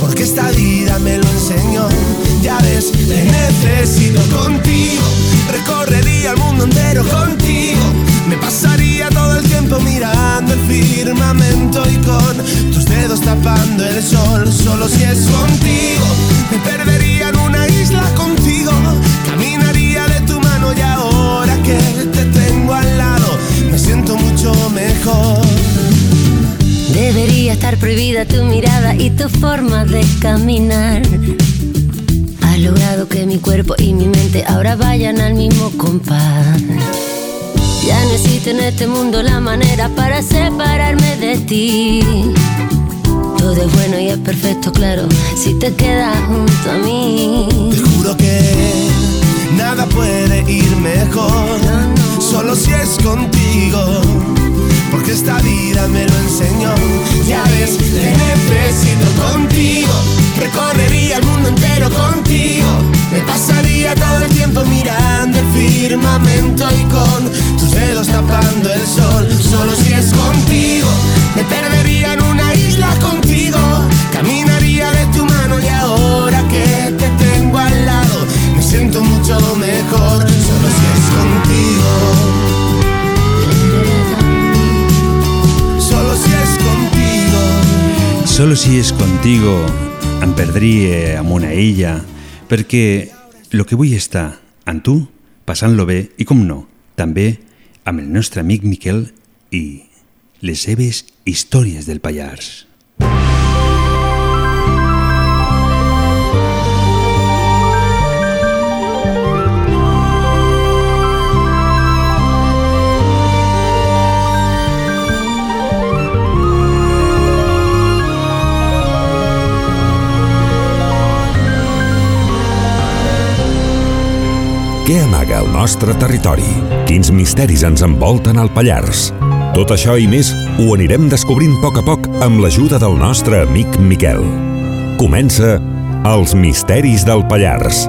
Porque esta vida me lo enseñó. Ya ves, te necesito contigo. Recorrería el mundo entero contigo. Me pasaría todo el tiempo mirando el firmamento y con tus dedos tapando el sol. Solo si es contigo, me perdería en una isla contigo. Caminaría de tu mano y ahora que te tengo al lado, me siento mucho mejor. Debería estar prohibida tu mirada y tu forma de caminar. Has logrado que mi cuerpo y mi mente ahora vayan al mismo compás. Ya no existe en este mundo la manera para separarme de ti. Todo es bueno y es perfecto, claro, si te quedas junto a mí. Te juro que nada puede ir mejor, solo si es contigo. Porque esta vida me lo enseñó. Ya ves, te necesito contigo. Recorrería el mundo entero si és contigo em perdria amb una illa, perquè lo que vull estar amb tu, passant-lo bé, i com no, també amb el nostre amic Miquel i les seves històries del Pallars. Què amaga el nostre territori? Quins misteris ens envolten al Pallars? Tot això i més ho anirem descobrint a poc a poc amb l'ajuda del nostre amic Miquel. Comença Els misteris del Pallars.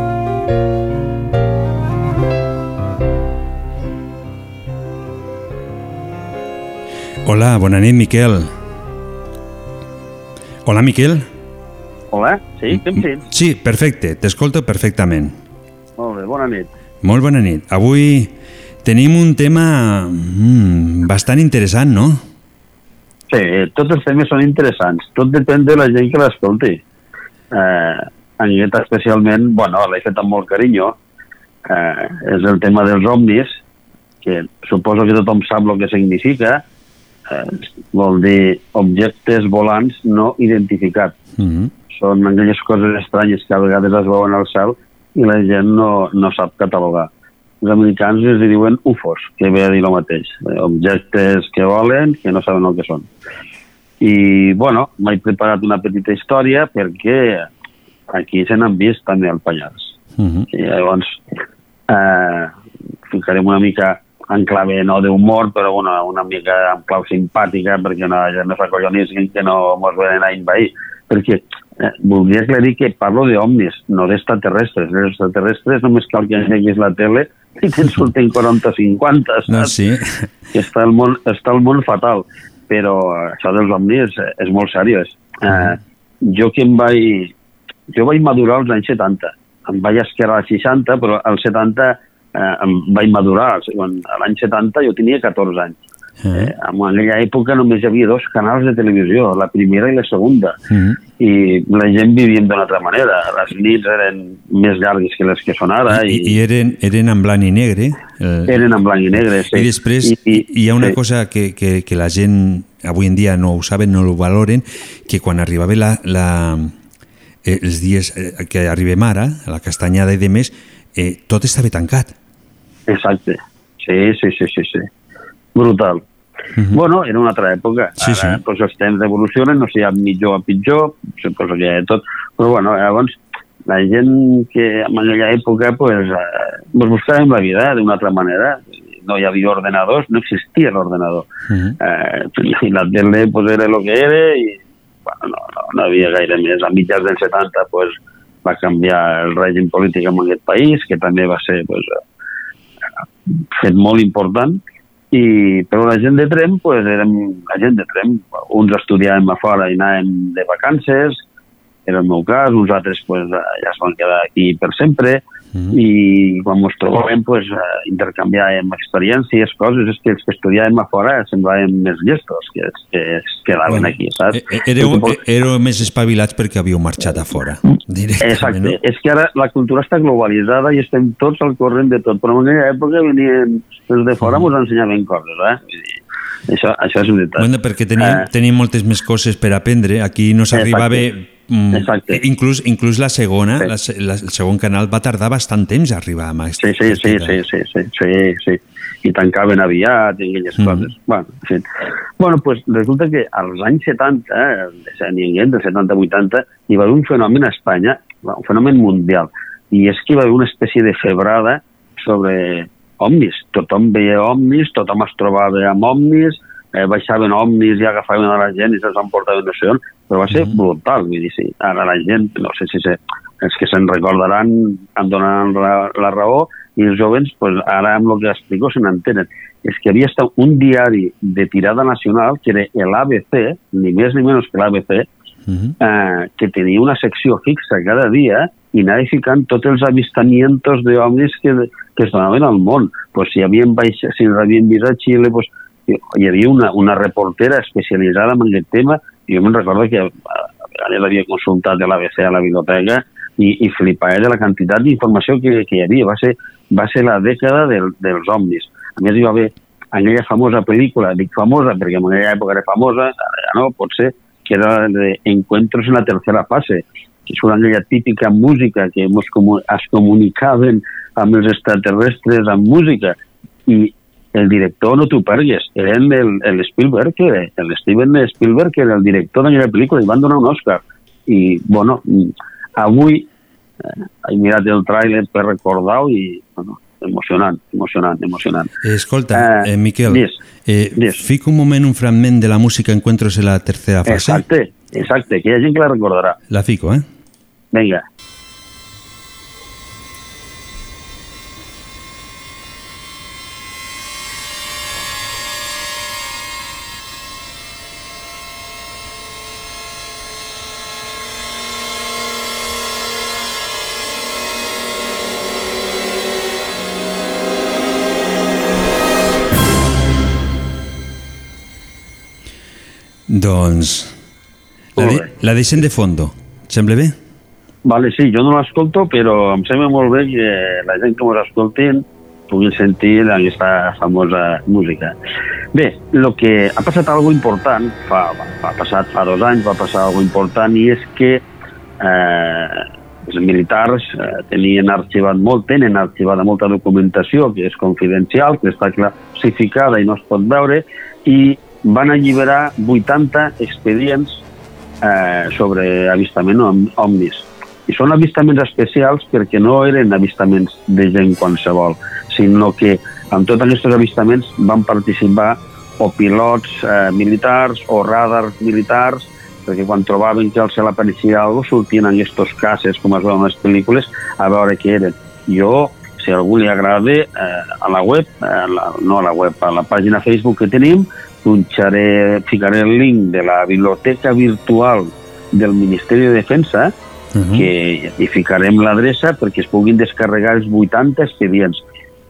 Hola, bona nit, Miquel. Hola, Miquel. Hola, sí, què em sents? Sí, perfecte, t'escolto perfectament. Molt bé, bona nit. Molt bona nit. Avui tenim un tema mm, bastant interessant, no? Sí, tots els temes són interessants. Tot depèn de la gent que l'escolti. Eh, a mi especialment, bueno, l'he fet amb molt carinyo, eh, és el tema dels omnis, que suposo que tothom sap el que significa, eh, vol dir objectes volants no identificats. Mm -hmm. Són aquelles coses estranyes que a vegades es veuen al cel i la gent no, no sap catalogar. Els americans els diuen UFOs, que ve a dir el mateix. Eh, objectes que volen, que no saben el que són. I, bueno, m'he preparat una petita història perquè aquí se n'han vist també al Pallars. Mm -hmm. I llavors eh, ficarem una mica en clave no d'humor, però una, una mica en clau simpàtica perquè no, ja no s'acollonissin que no mos venen a invair. Perquè eh, voldria aclarir que parlo d'omnis, no d'extraterrestres. Els extraterrestres només cal que engeguis la tele i te'n surten 40 o 50, saps? No, sí. Que està el món, està el món fatal. Però això dels omnis és, és molt seriós. Eh, jo que em vaig... Jo vaig madurar als anys 70. Em vaig esquerrar als 60, però als 70 eh, em vaig madurar. L'any 70 jo tenia 14 anys. Eh, en aquella època només hi havia dos canals de televisió, la primera i la segunda, Mm -hmm. i la gent vivia d'una altra manera. Les nits eren més llargues que les que són ara. I, I, I eren, eren en blanc i negre. El... eren en blanc i negre, sí. I després I, i, hi ha una sí. cosa que, que, que la gent avui en dia no ho saben, no ho valoren, que quan arribava la, la, eh, els dies eh, que arribem ara, a la castanyada i demés, eh, tot estava tancat. Exacte. Sí, sí, sí, sí, sí. Brutal. Mm -hmm. Bueno, era una altra època. Sí, sí. Ara, doncs, els temps evolucionen, no sé, a millor a pitjor, suposo que tot. Però, bueno, llavors, la gent que en aquella època, pues, eh, pues buscàvem la vida d'una altra manera. No hi havia ordenadors, no existia l'ordenador. Mm -hmm. eh, I la tele, pues, era el que era i, bueno, no, no, no havia gaire més. A mitjans dels 70, pues, va canviar el règim polític en aquest país, que també va ser, pues, fet molt important, i però la gent de Trem, pues, érem la gent de Trem, uns estudiàvem a fora i anàvem de vacances, era el meu cas, uns altres pues, ja es van quedar aquí per sempre, i quan ens trobàvem pues, intercanviàvem experiències, coses, és que els que estudiàvem a fora semblàvem més llestos que els que es quedaven Bueno, aquí, saps? Eh, Éreu, éreu més espavilats perquè havíeu marxat a fora. Exacte, no? és que ara la cultura està globalitzada i estem tots al corrent de tot, però en aquella època venien els de fora ens ensenyaven coses, eh? Això, això és veritat. Bueno, perquè teníem, Eh, teníem moltes més coses per aprendre. Aquí no s'arribava... mm, Exacte. Inclús, inclús la segona, la, se- la, el segon canal va tardar bastant temps a arribar a Sí, sí, sí, sí, sí, sí, sí, sí. I tancaven aviat i aquelles Mhm. coses. Bueno, en fi. bueno, pues resulta que als anys 70, eh, del 70-80, hi va haver un fenomen a Espanya, un fenomen mundial, i és que hi va haver una espècie de febrada sobre omnis. Tothom veia omnis, tothom es trobava amb omnis, eh, baixaven omnis i agafaven a la gent i se'ls emportaven no sé on, però va ser brutal, vull dir, sí. Ara la gent, no sé si se, els que se'n recordaran em donaran la, la raó i els jovens, pues, ara amb el que explico se n'entenen. És que havia estat un diari de tirada nacional que era l'ABC, ni més ni menys que l'ABC, eh, que tenia una secció fixa cada dia i anava ficant tots els avistamientos d'homes que, que es donaven al món. Pues, si havien baixat, si havien vist a Xile, pues, hi havia una, una reportera especialitzada en aquest tema i jo me'n recordo que a a vegades havia consultat de l'ABC a la biblioteca i, i flipava de la quantitat d'informació que, que hi havia. Va ser, va ser la dècada del, dels omnis. A més, hi va haver aquella famosa pel·lícula, dic famosa perquè en aquella època era famosa, ara no, pot ser, que era de Encuentros en la tercera fase, que és una aquella típica música que mos comu es comunicaven amb els extraterrestres amb música i el director no t'ho pergues, era el, el Spielberg, que era, el Steven Spielberg, que era el director d'aquella pel·lícula, i van donar un Oscar. I, bueno, avui eh, he mirat el tràiler per recordar-ho i, bueno, emocionant, emocionant, emocionant. Eh, Escolta, eh, Miquel, dis, eh, fica un moment un fragment de la música Encuentros en la tercera fase. Exacte, exacte, que hi ha gent que la recordarà. La fico, eh? Vinga. Doncs la, de, la deixem de fondo. Sembla bé? Vale, sí, jo no l'escolto, però em sembla molt bé que la gent que mos escoltin puguin sentir aquesta famosa música. Bé, el que ha passat algo important, fa, ha passat fa dos anys, va passar algo important, i és que eh, els militars eh, tenien arxivat molt, tenen arxivada molta documentació que és confidencial, que està classificada i no es pot veure, i van alliberar 80 expedients eh, sobre avistament om- omnis. I són avistaments especials perquè no eren avistaments de gent qualsevol, sinó que en tots aquests avistaments van participar o pilots eh, militars o radars militars, perquè quan trobaven que al cel apareixia alguna cosa, sortien en aquests cases, com es veuen en les pel·lícules, a veure què eren. Jo, si a algú li agrada, eh, a la web, a la, no a la web, a la pàgina Facebook que tenim, punxaré, ficaré el link de la biblioteca virtual del Ministeri de Defensa, uh -huh. que hi ficarem l'adreça perquè es puguin descarregar els 80 expedients.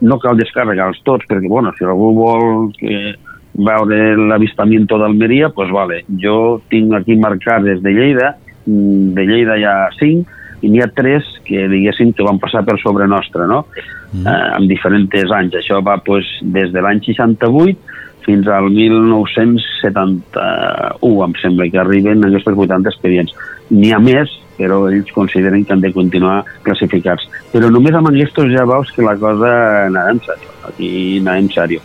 No cal descarregar-los tots, perquè, bueno, si algú vol que veure l'avistament d'Almeria, pues vale. Jo tinc aquí marcades de Lleida, mm, de Lleida hi ha 5, i n'hi ha 3 que, diguéssim, que van passar per sobre nostra, no? Mm. Eh, en diferents anys. Això va pues, des de l'any 68 fins al 1971, em sembla que arriben aquests 80 expedients. N'hi ha més, però ells consideren que han de continuar classificats. Però només amb aquests ja veus que la cosa anava en sèrio. Aquí anava en sèrio.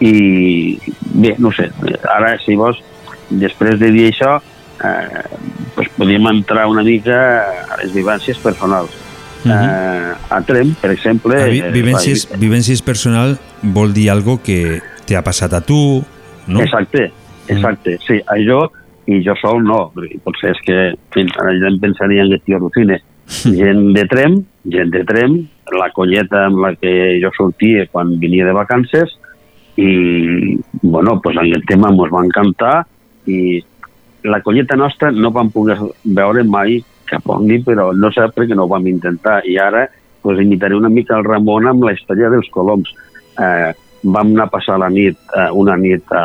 I bé, no sé, ara si vols, després de dir això, eh, pues podríem entrar una mica a les vivències personals. Uh -huh. eh, a Trem, per exemple... A vi, eh, vivències, vivències personal vol dir algo que te ha passat a tu, no? Exacte, exacte. Sí, això, i jo sol no, potser és que fins ara ja em pensaria en aquest tio Lucine. gent de Trem, gent de Trem, la colleta amb la que jo sortia quan venia de vacances, i, bueno, pues en el tema ens va encantar, i la colleta nostra no vam poder veure mai cap omni, però no sé per què no ho vam intentar. I ara pues, imitaré una mica el Ramon amb la història dels coloms. Eh, vam anar a passar la nit, eh, una nit a,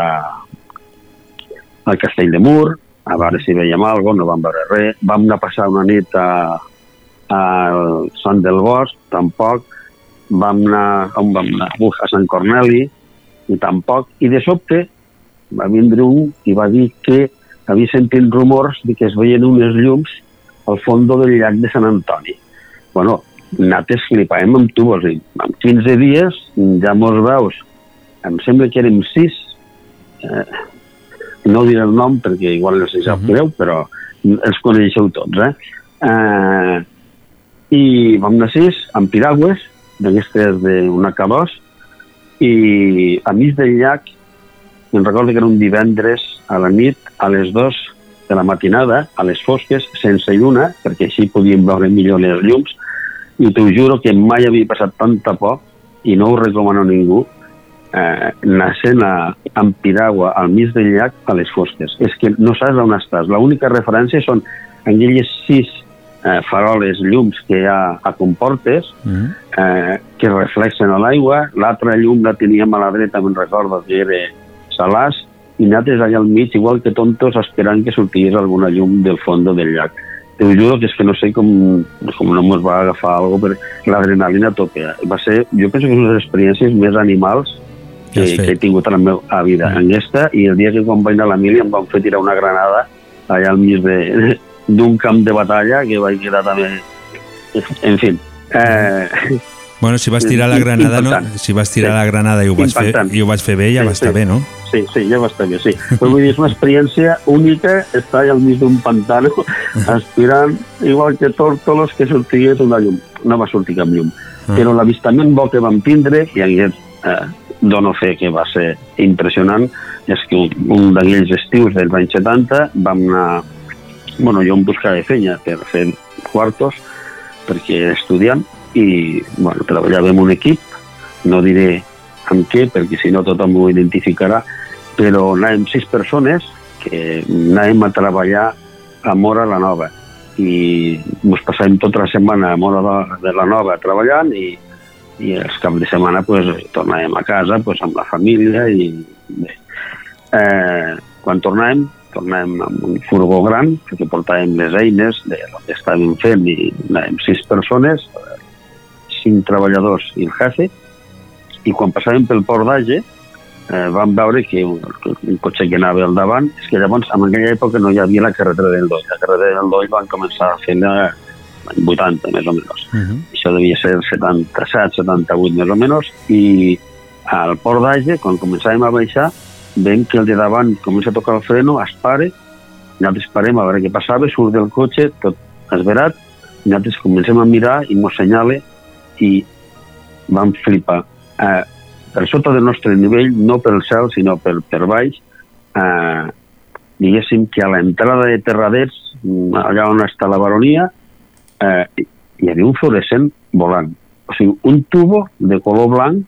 al Castell de Mur, a veure si veiem alguna no vam veure res. Vam anar a passar una nit a, a Sant del Bosc, tampoc. Vam anar, on vam anar? Uf, a Sant Corneli, i tampoc. I de sobte va vindre un i va dir que havia sentit rumors de que es veien unes llums al fons del llac de Sant Antoni. Bueno, nosaltres flipàvem amb tu, vols dir, en 15 dies ja mos veus, em sembla que érem sis, eh, no diré el nom perquè igual no sé si sap greu, però els coneixeu tots, eh? eh I vam anar sis, amb piragües, d'aquestes d'una calós, i a mig del llac, em recordo que era un divendres a la nit, a les dues de la matinada, a les fosques, sense lluna, perquè així podíem veure millor les llums, i t'ho juro que mai havia passat tanta por, i no ho recomano a ningú, eh, naixent a, amb piragua al mig del llac a les fosques. És que no saps on estàs. L'única referència són aquelles sis eh, faroles, llums que hi ha a Comportes, Mm. eh, que reflexen a l'aigua. L'altra llum la teníem a la dreta, me'n recordo, que era Salàs, i nosaltres allà al mig, igual que tontos, esperant que sortís alguna llum del fons del llac. Te ho juro que és que no sé com, com no ens va agafar algo, però l'adrenalina a tope. Va ser, jo penso que és una de les experiències més animals que, Que he tingut a la meva vida. En aquesta, i el dia que quan vaig anar a la mili em van fer tirar una granada allà al mig d'un camp de batalla que vaig quedar també... En fi, eh, Bueno, si vas tirar la granada, no? Impactant. Si vas tirar Sí. la granada i ho vaig, fer, i ho vaig fer bé, ja Sí, va estar sí. bé, no? Sí, sí, ja va estar bé, sí. Però vull dir, és una experiència única estar allà al mig d'un pantano aspirant, igual que tòrtolos, que sortigués una llum. No va sortir cap llum. Ah. Però l'avistament bo que vam tindre, i aquest eh, dono fe que va ser impressionant, és que un, d'aquells estius dels anys 70 vam anar... Bueno, jo em buscava feina per fer quartos, perquè era estudiant, i bueno, treballava en un equip, no diré amb què, perquè si no tothom ho identificarà, però anàvem sis persones que anàvem a treballar a Mora la Nova i ens passàvem tota la setmana a Mora de la Nova treballant i, i els caps de setmana pues, tornàvem a casa pues, amb la família i bé. Eh, quan tornàvem, tornàvem amb un furgó gran perquè portàvem les eines de lo que estàvem fent i anàvem sis persones, cinc treballadors i el jefe, i quan passàvem pel port d'Age eh, vam veure que un, un cotxe que anava al davant, és que llavors en aquella època no hi havia la carretera del Doll. La carretera del Doll van començar a fer-la l'any 80, més o menys. Això devia ser el 77, 78 més o menys, i al port d'Age, quan començàvem a baixar, veiem que el de davant comença a tocar el freno, es pare, nosaltres parem a veure què passava, surt del cotxe, tot esverat, nosaltres comencem a mirar i mos senyala i vam flipar. Eh, per sota del nostre nivell, no pel cel, sinó per, per baix, eh, diguéssim que a l'entrada de Terradets, mm, allà on està la baronia, eh, hi havia un fluorescent volant. O sigui, un tubo de color blanc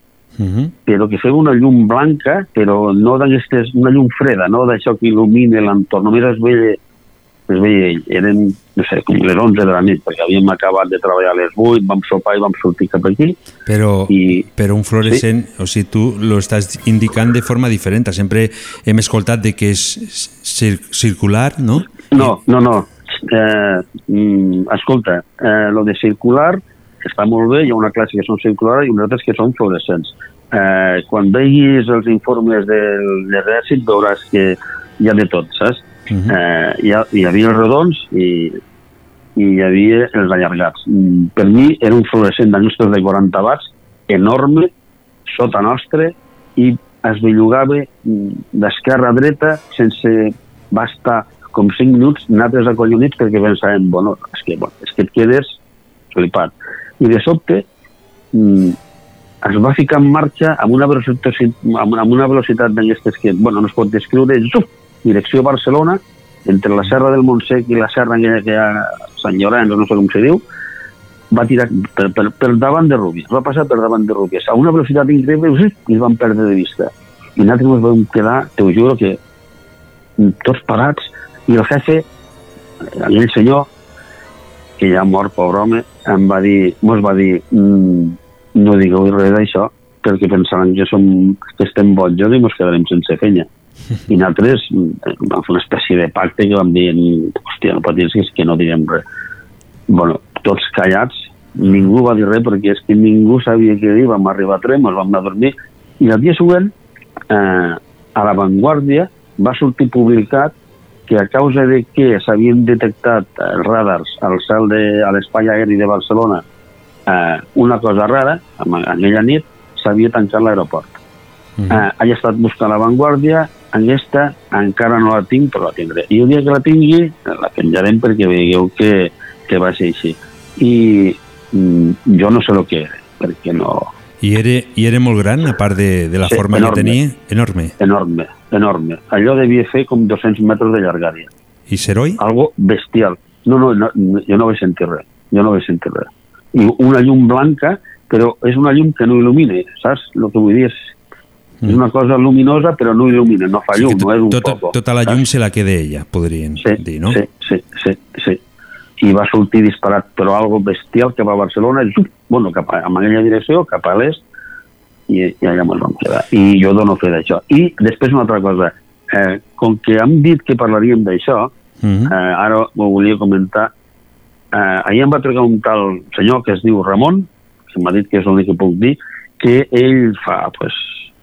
però que feia una llum blanca, però no d'aquestes, una llum freda, no d'això que il·lumina l'entorn, només es veia, es veia ell. Eren, no sé, com les 11 de la nit, perquè havíem acabat de treballar a les 8, vam sopar i vam sortir cap aquí. Però, I- però un fluorescent, o sigui, tu lo estàs indicant de forma diferent. Sempre hem escoltat de que és cir circular, no? No, no, no. Eh, mm, escolta, eh, lo de circular està molt bé, hi ha una classe que són circular i unes altres que són fluorescents. Eh, quan veguis els informes de l'exèrcit veuràs que hi ha de tot, saps? eh, hi, ha, hi havia els redons i, i hi havia els allargats. Mm, Per mi era un fluorescent d'anustres de 40 watts enorme, sota nostre, i es bellugava mm, d'esquerra a dreta sense... va estar com 5 minuts nosaltres acollonits perquè pensàvem, bueno, és que, bueno, és que et quedes flipat. I de sobte mm, es va ficar en marxa amb una velocitat, amb, una velocitat d'aquestes que, bueno, no es pot descriure, zuf, direcció Barcelona, entre la serra del Montsec i la serra que hi ha Sant Llorenç, no sé com se diu, va tirar per, per, per davant de Rúbies, va passar per davant de Rúbies, a una velocitat increïble, i es van perdre de vista. I nosaltres ens vam quedar, te ho juro, que tots parats, i el jefe, aquell senyor, que ja mort, pobre home, em va dir, mos va dir, mm, no digueu res d'això, perquè pensaven que, som, que estem bojos i mos quedarem sense feina. I nosaltres vam fer una espècie de pacte que vam dir, hòstia, no que, és que no diguem res. bueno, tots callats, ningú va dir res perquè és que ningú sabia què dir, vam arribar a Trem, ens vam anar a dormir, i el dia següent, eh, a la Vanguardia, va sortir publicat que a causa de que s'havien detectat els radars al cel de a l'espai aeri de Barcelona eh, una cosa rara, en aquella nit s'havia tancat l'aeroport. Mm -hmm. eh, he estat buscant la Vanguardia, aquesta encara no la tinc, però la tindré. I el dia que la tingui, la penjarem perquè veieu que, que va ser així. I mm, jo no sé el que era, perquè no... I era, I era molt gran, a part de, de la Sí, forma enorme. que tenia? Enorme. Enorme, enorme. Allò devia fer com 200 metres de llargària. I Seroi? Algo bestial. No, no, no, jo no vaig sentir res. Jo no vaig sentir res. I una llum blanca, però és una llum que no il·lumina, saps? El que vull dir és, és una cosa luminosa, però no il·lumina, no fa llum, no és un Tota, foco. tota la llum se la queda ella, podrien Sí, dir, no? Sí, sí, sí, sí. I va sortir disparat, però algo bestial que va a Barcelona, i, bueno, cap a, en aquella direcció, cap a l'est, i, i allà ens vam quedar. I jo dono fe d'això. I després una altra cosa, eh, com que hem dit que parlaríem d'això, Mhm. eh, ara ho volia comentar, eh, ahir em va trucar un tal senyor que es diu Ramon, que m'ha dit que és l'únic que puc dir, que ell fa pues,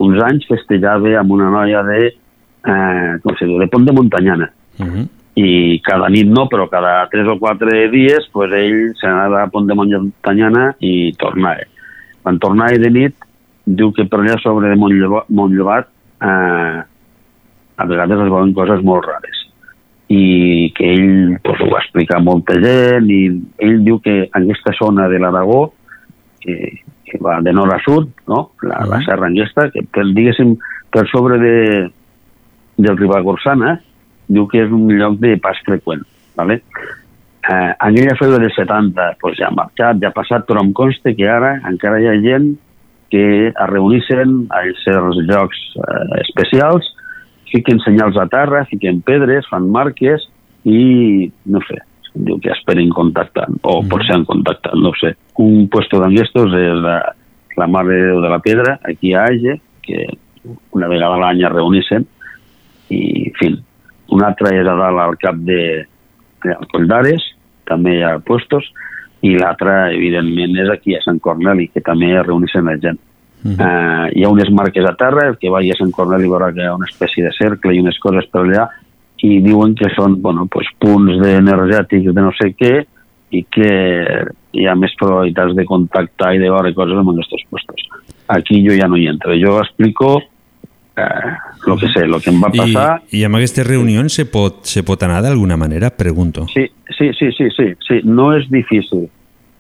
uns anys festejava amb una noia de, eh, com se diu, de Pont de Montanyana Mhm. i cada nit no, però cada tres o quatre dies pues, ell se n'anava a Pont de Montanyana i tornava. Quan tornava de nit, diu que per allà sobre de Montllobat eh, a vegades es veuen coses molt rares i que ell pues, ho va explicar a molta gent i ell diu que en aquesta zona de l'Aragó que, que va de nord a sud, no? la, la serra aquesta, que per, diguéssim per sobre de, del Ribagorçana, diu que és un lloc de pas freqüent. ¿vale? Eh, en aquella febre de 70 pues, ja ha marxat, ja ha passat, però em consta que ara encara hi ha gent que es reuneixen a certs llocs eh, especials, fiquen senyals a terra, fiquen pedres, fan marques i, no sé, diu que esperen contactar, o potser han contactat, no sé. Un puesto d'enguestos és la, la Mare de Déu de la Pedra, aquí a Age, que una vegada a l'any es reuneixen, i, en fi, un altre és a dalt al cap de, de Coll d'Ares, també hi ha puestos, i l'altre, evidentment, és aquí a Sant Corneli, que també es reuneixen la gent. Uh -huh. hi ha unes marques a terra, el que vagi a Sant Corneli veurà que hi ha una espècie de cercle i unes coses per allà, i diuen que són bueno, pues, punts de energètics de no sé què, i que hi ha més probabilitats de contactar i de veure coses en aquests puestos. Aquí jo ja no hi entro. Jo explico eh, lo que sé, lo que em va passar, I, I amb aquestes reunions se pot, se pot anar d'alguna manera, pregunto. Sí, sí, sí, sí, sí, sí, no és difícil.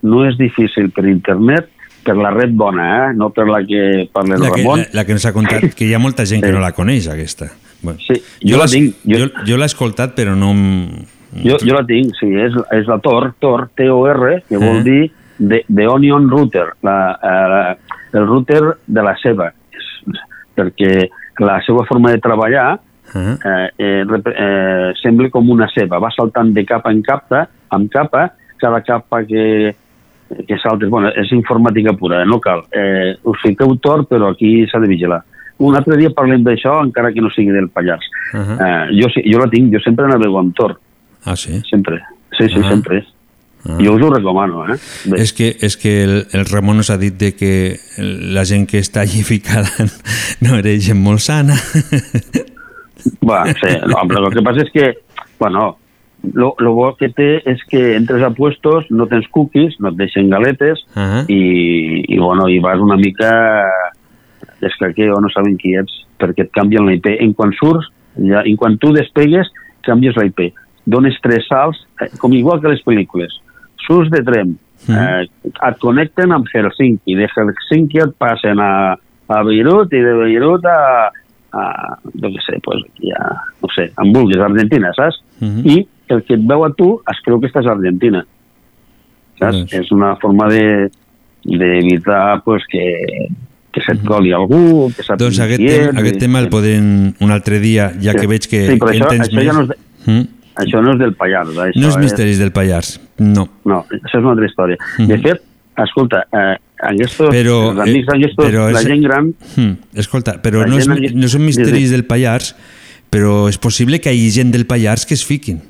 No és difícil per internet, per la red bona, eh? no per la que parla el La que, Ramon. la, la que ens ha contat, que hi ha molta gent que Sí. no la coneix, aquesta. Bueno, Sí, jo la tinc, jo- Jo, jo l'he escoltat, però no... Jo, jo la tinc, sí, és, és la Tor, Tor, T-O-R, que vol Eh. dir de, de Onion Router, la, eh, el router de la seva, és, perquè la seva forma de treballar eh, eh, rep- eh, sembla com una ceba, va saltant de capa en capa, amb capa, cada capa que, que saltes, bueno, és informàtica pura, eh, no cal. Eh, us fiqueu Tor, però aquí s'ha de vigilar. Un altre dia parlem d'això, encara que no sigui del Pallars. Uh -huh. eh, jo, jo la tinc, jo sempre navego amb Tor, Ah, sí? sempre. Sí, sí, Ah. sempre. Jo us ho recomano, eh? Bé. És que, és que el, el Ramon nos ha dit de que la gent que està allí ficada no era gent molt sana. Va, sí, no, però el que passa és que, bueno, lo, lo bo que té és que entres a puestos, no tens cookies, no et deixen galetes, Ah. i, i, bueno, i vas una mica d'escaqueo, no saben qui ets, perquè et canvien la IP. En quan surts, ja, en quan tu despegues, canvies la IP. Dones tres salts, eh, com igual que les pel·lícules. Surts de tren, eh, et connecten amb Helsinki, de Helsinki et passen a, a Beirut i de Beirut a, a no sé, pues, ja, no sé, en vulguis, Argentina, saps? I el que et veu a tu es creu que estàs a Argentina. Saps? És una forma de d'evitar pues, que, que se't coli algú, que se't doncs aquest, tema, aquest tema el podem un altre dia, ja Sí. que veig que, Sí, però això- tens això ja més. no és de- Mm? Això no és del Pallars. Això No és misteris del Pallars. No. No, això és una altra història. De fet, escolta, eh, aquestos, Però, els amics eh, aquestos, però la és- gent gran, Hmm, escolta, però La no, és, no són misteris del Pallars, però és possible que hi hagi gent del Pallars que es fiquin.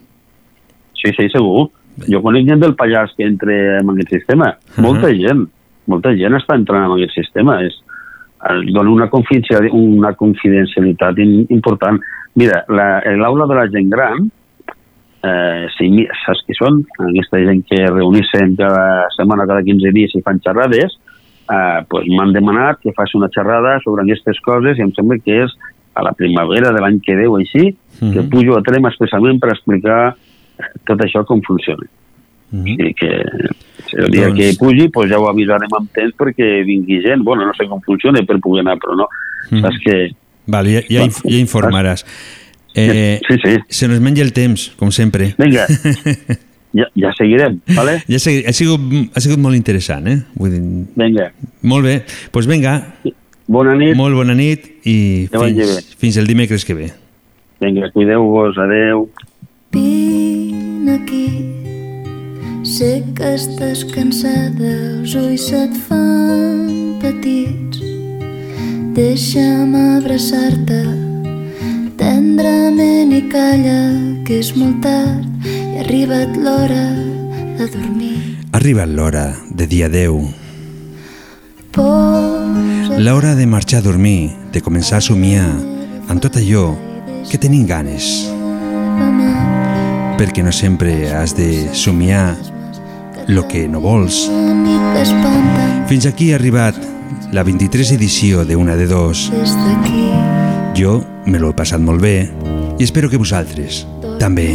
sí, sí, segur. Jo conec gent del Pallars que entra en aquest sistema. Molta gent, molta gent està entrant en aquest sistema. És, eh, dona una, confidenciali- una confidencialitat important. Mira, la- l'aula de la gent gran, eh, saps qui són? Aquesta gent que reuneixen cada setmana, cada 15 dies i fan xerrades, eh, pues m'han demanat que faci una xerrada sobre aquestes coses i em sembla que és a la primavera de l'any que o així, que Mhm. pujo a Trem expressament per explicar eh, tot això com funciona. Mhm. O sigui que el dia Doncs- que pugi pues ja ho avisarem amb temps perquè vingui gent. Bueno, no sé com funciona per poder anar, però no. Mhm. Saps que... Vale, ja, ja, ja informaràs. Eh, Sí, sí. Se nos menja el temps, com sempre. Vinga, ja, ja seguirem, vale? Ja segui, ha, sigut, ha sigut molt interessant, eh? Vull dir, Vinga, molt bé. Doncs pues vinga. Bona nit. Molt bona nit i Que fins, fins el dimecres que ve. vinga, cuideu-vos, adeu. Vine aquí, sé que estàs cansada, els ulls se't fan petits. Deixa'm abraçar-te tendrament i calla, que és molt tard i ha arribat l'hora de dormir. Ha arribat l'hora de dir adeu. L'hora de marxar a dormir, de començar a somiar amb tot allò que tenim ganes. Perquè no sempre has de somiar lo que no vols. Fins aquí ha arribat la 23 edició de Una de Dos. des d'aquí. Jo me l'he passat molt bé i espero que vosaltres també.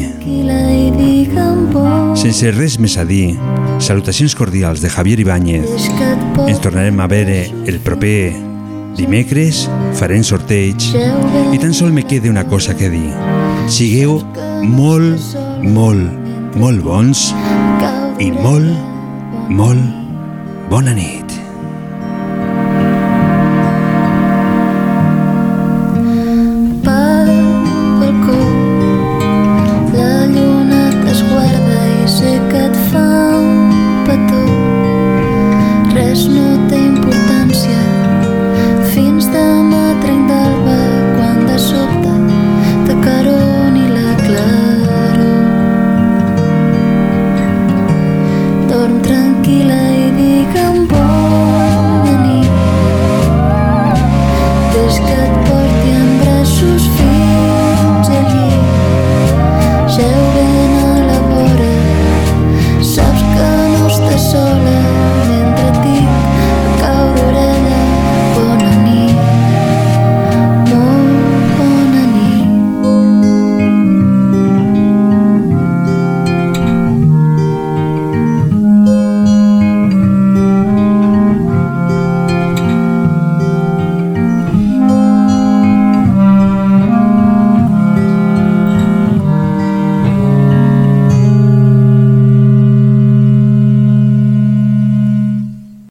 Sense res més a dir, salutacions cordials de Javier Ibáñez. Ens tornarem a veure el proper dimecres, farem sorteig i tan sol me queda una cosa que dir. Sigueu molt, molt, molt bons i molt, molt bona nit.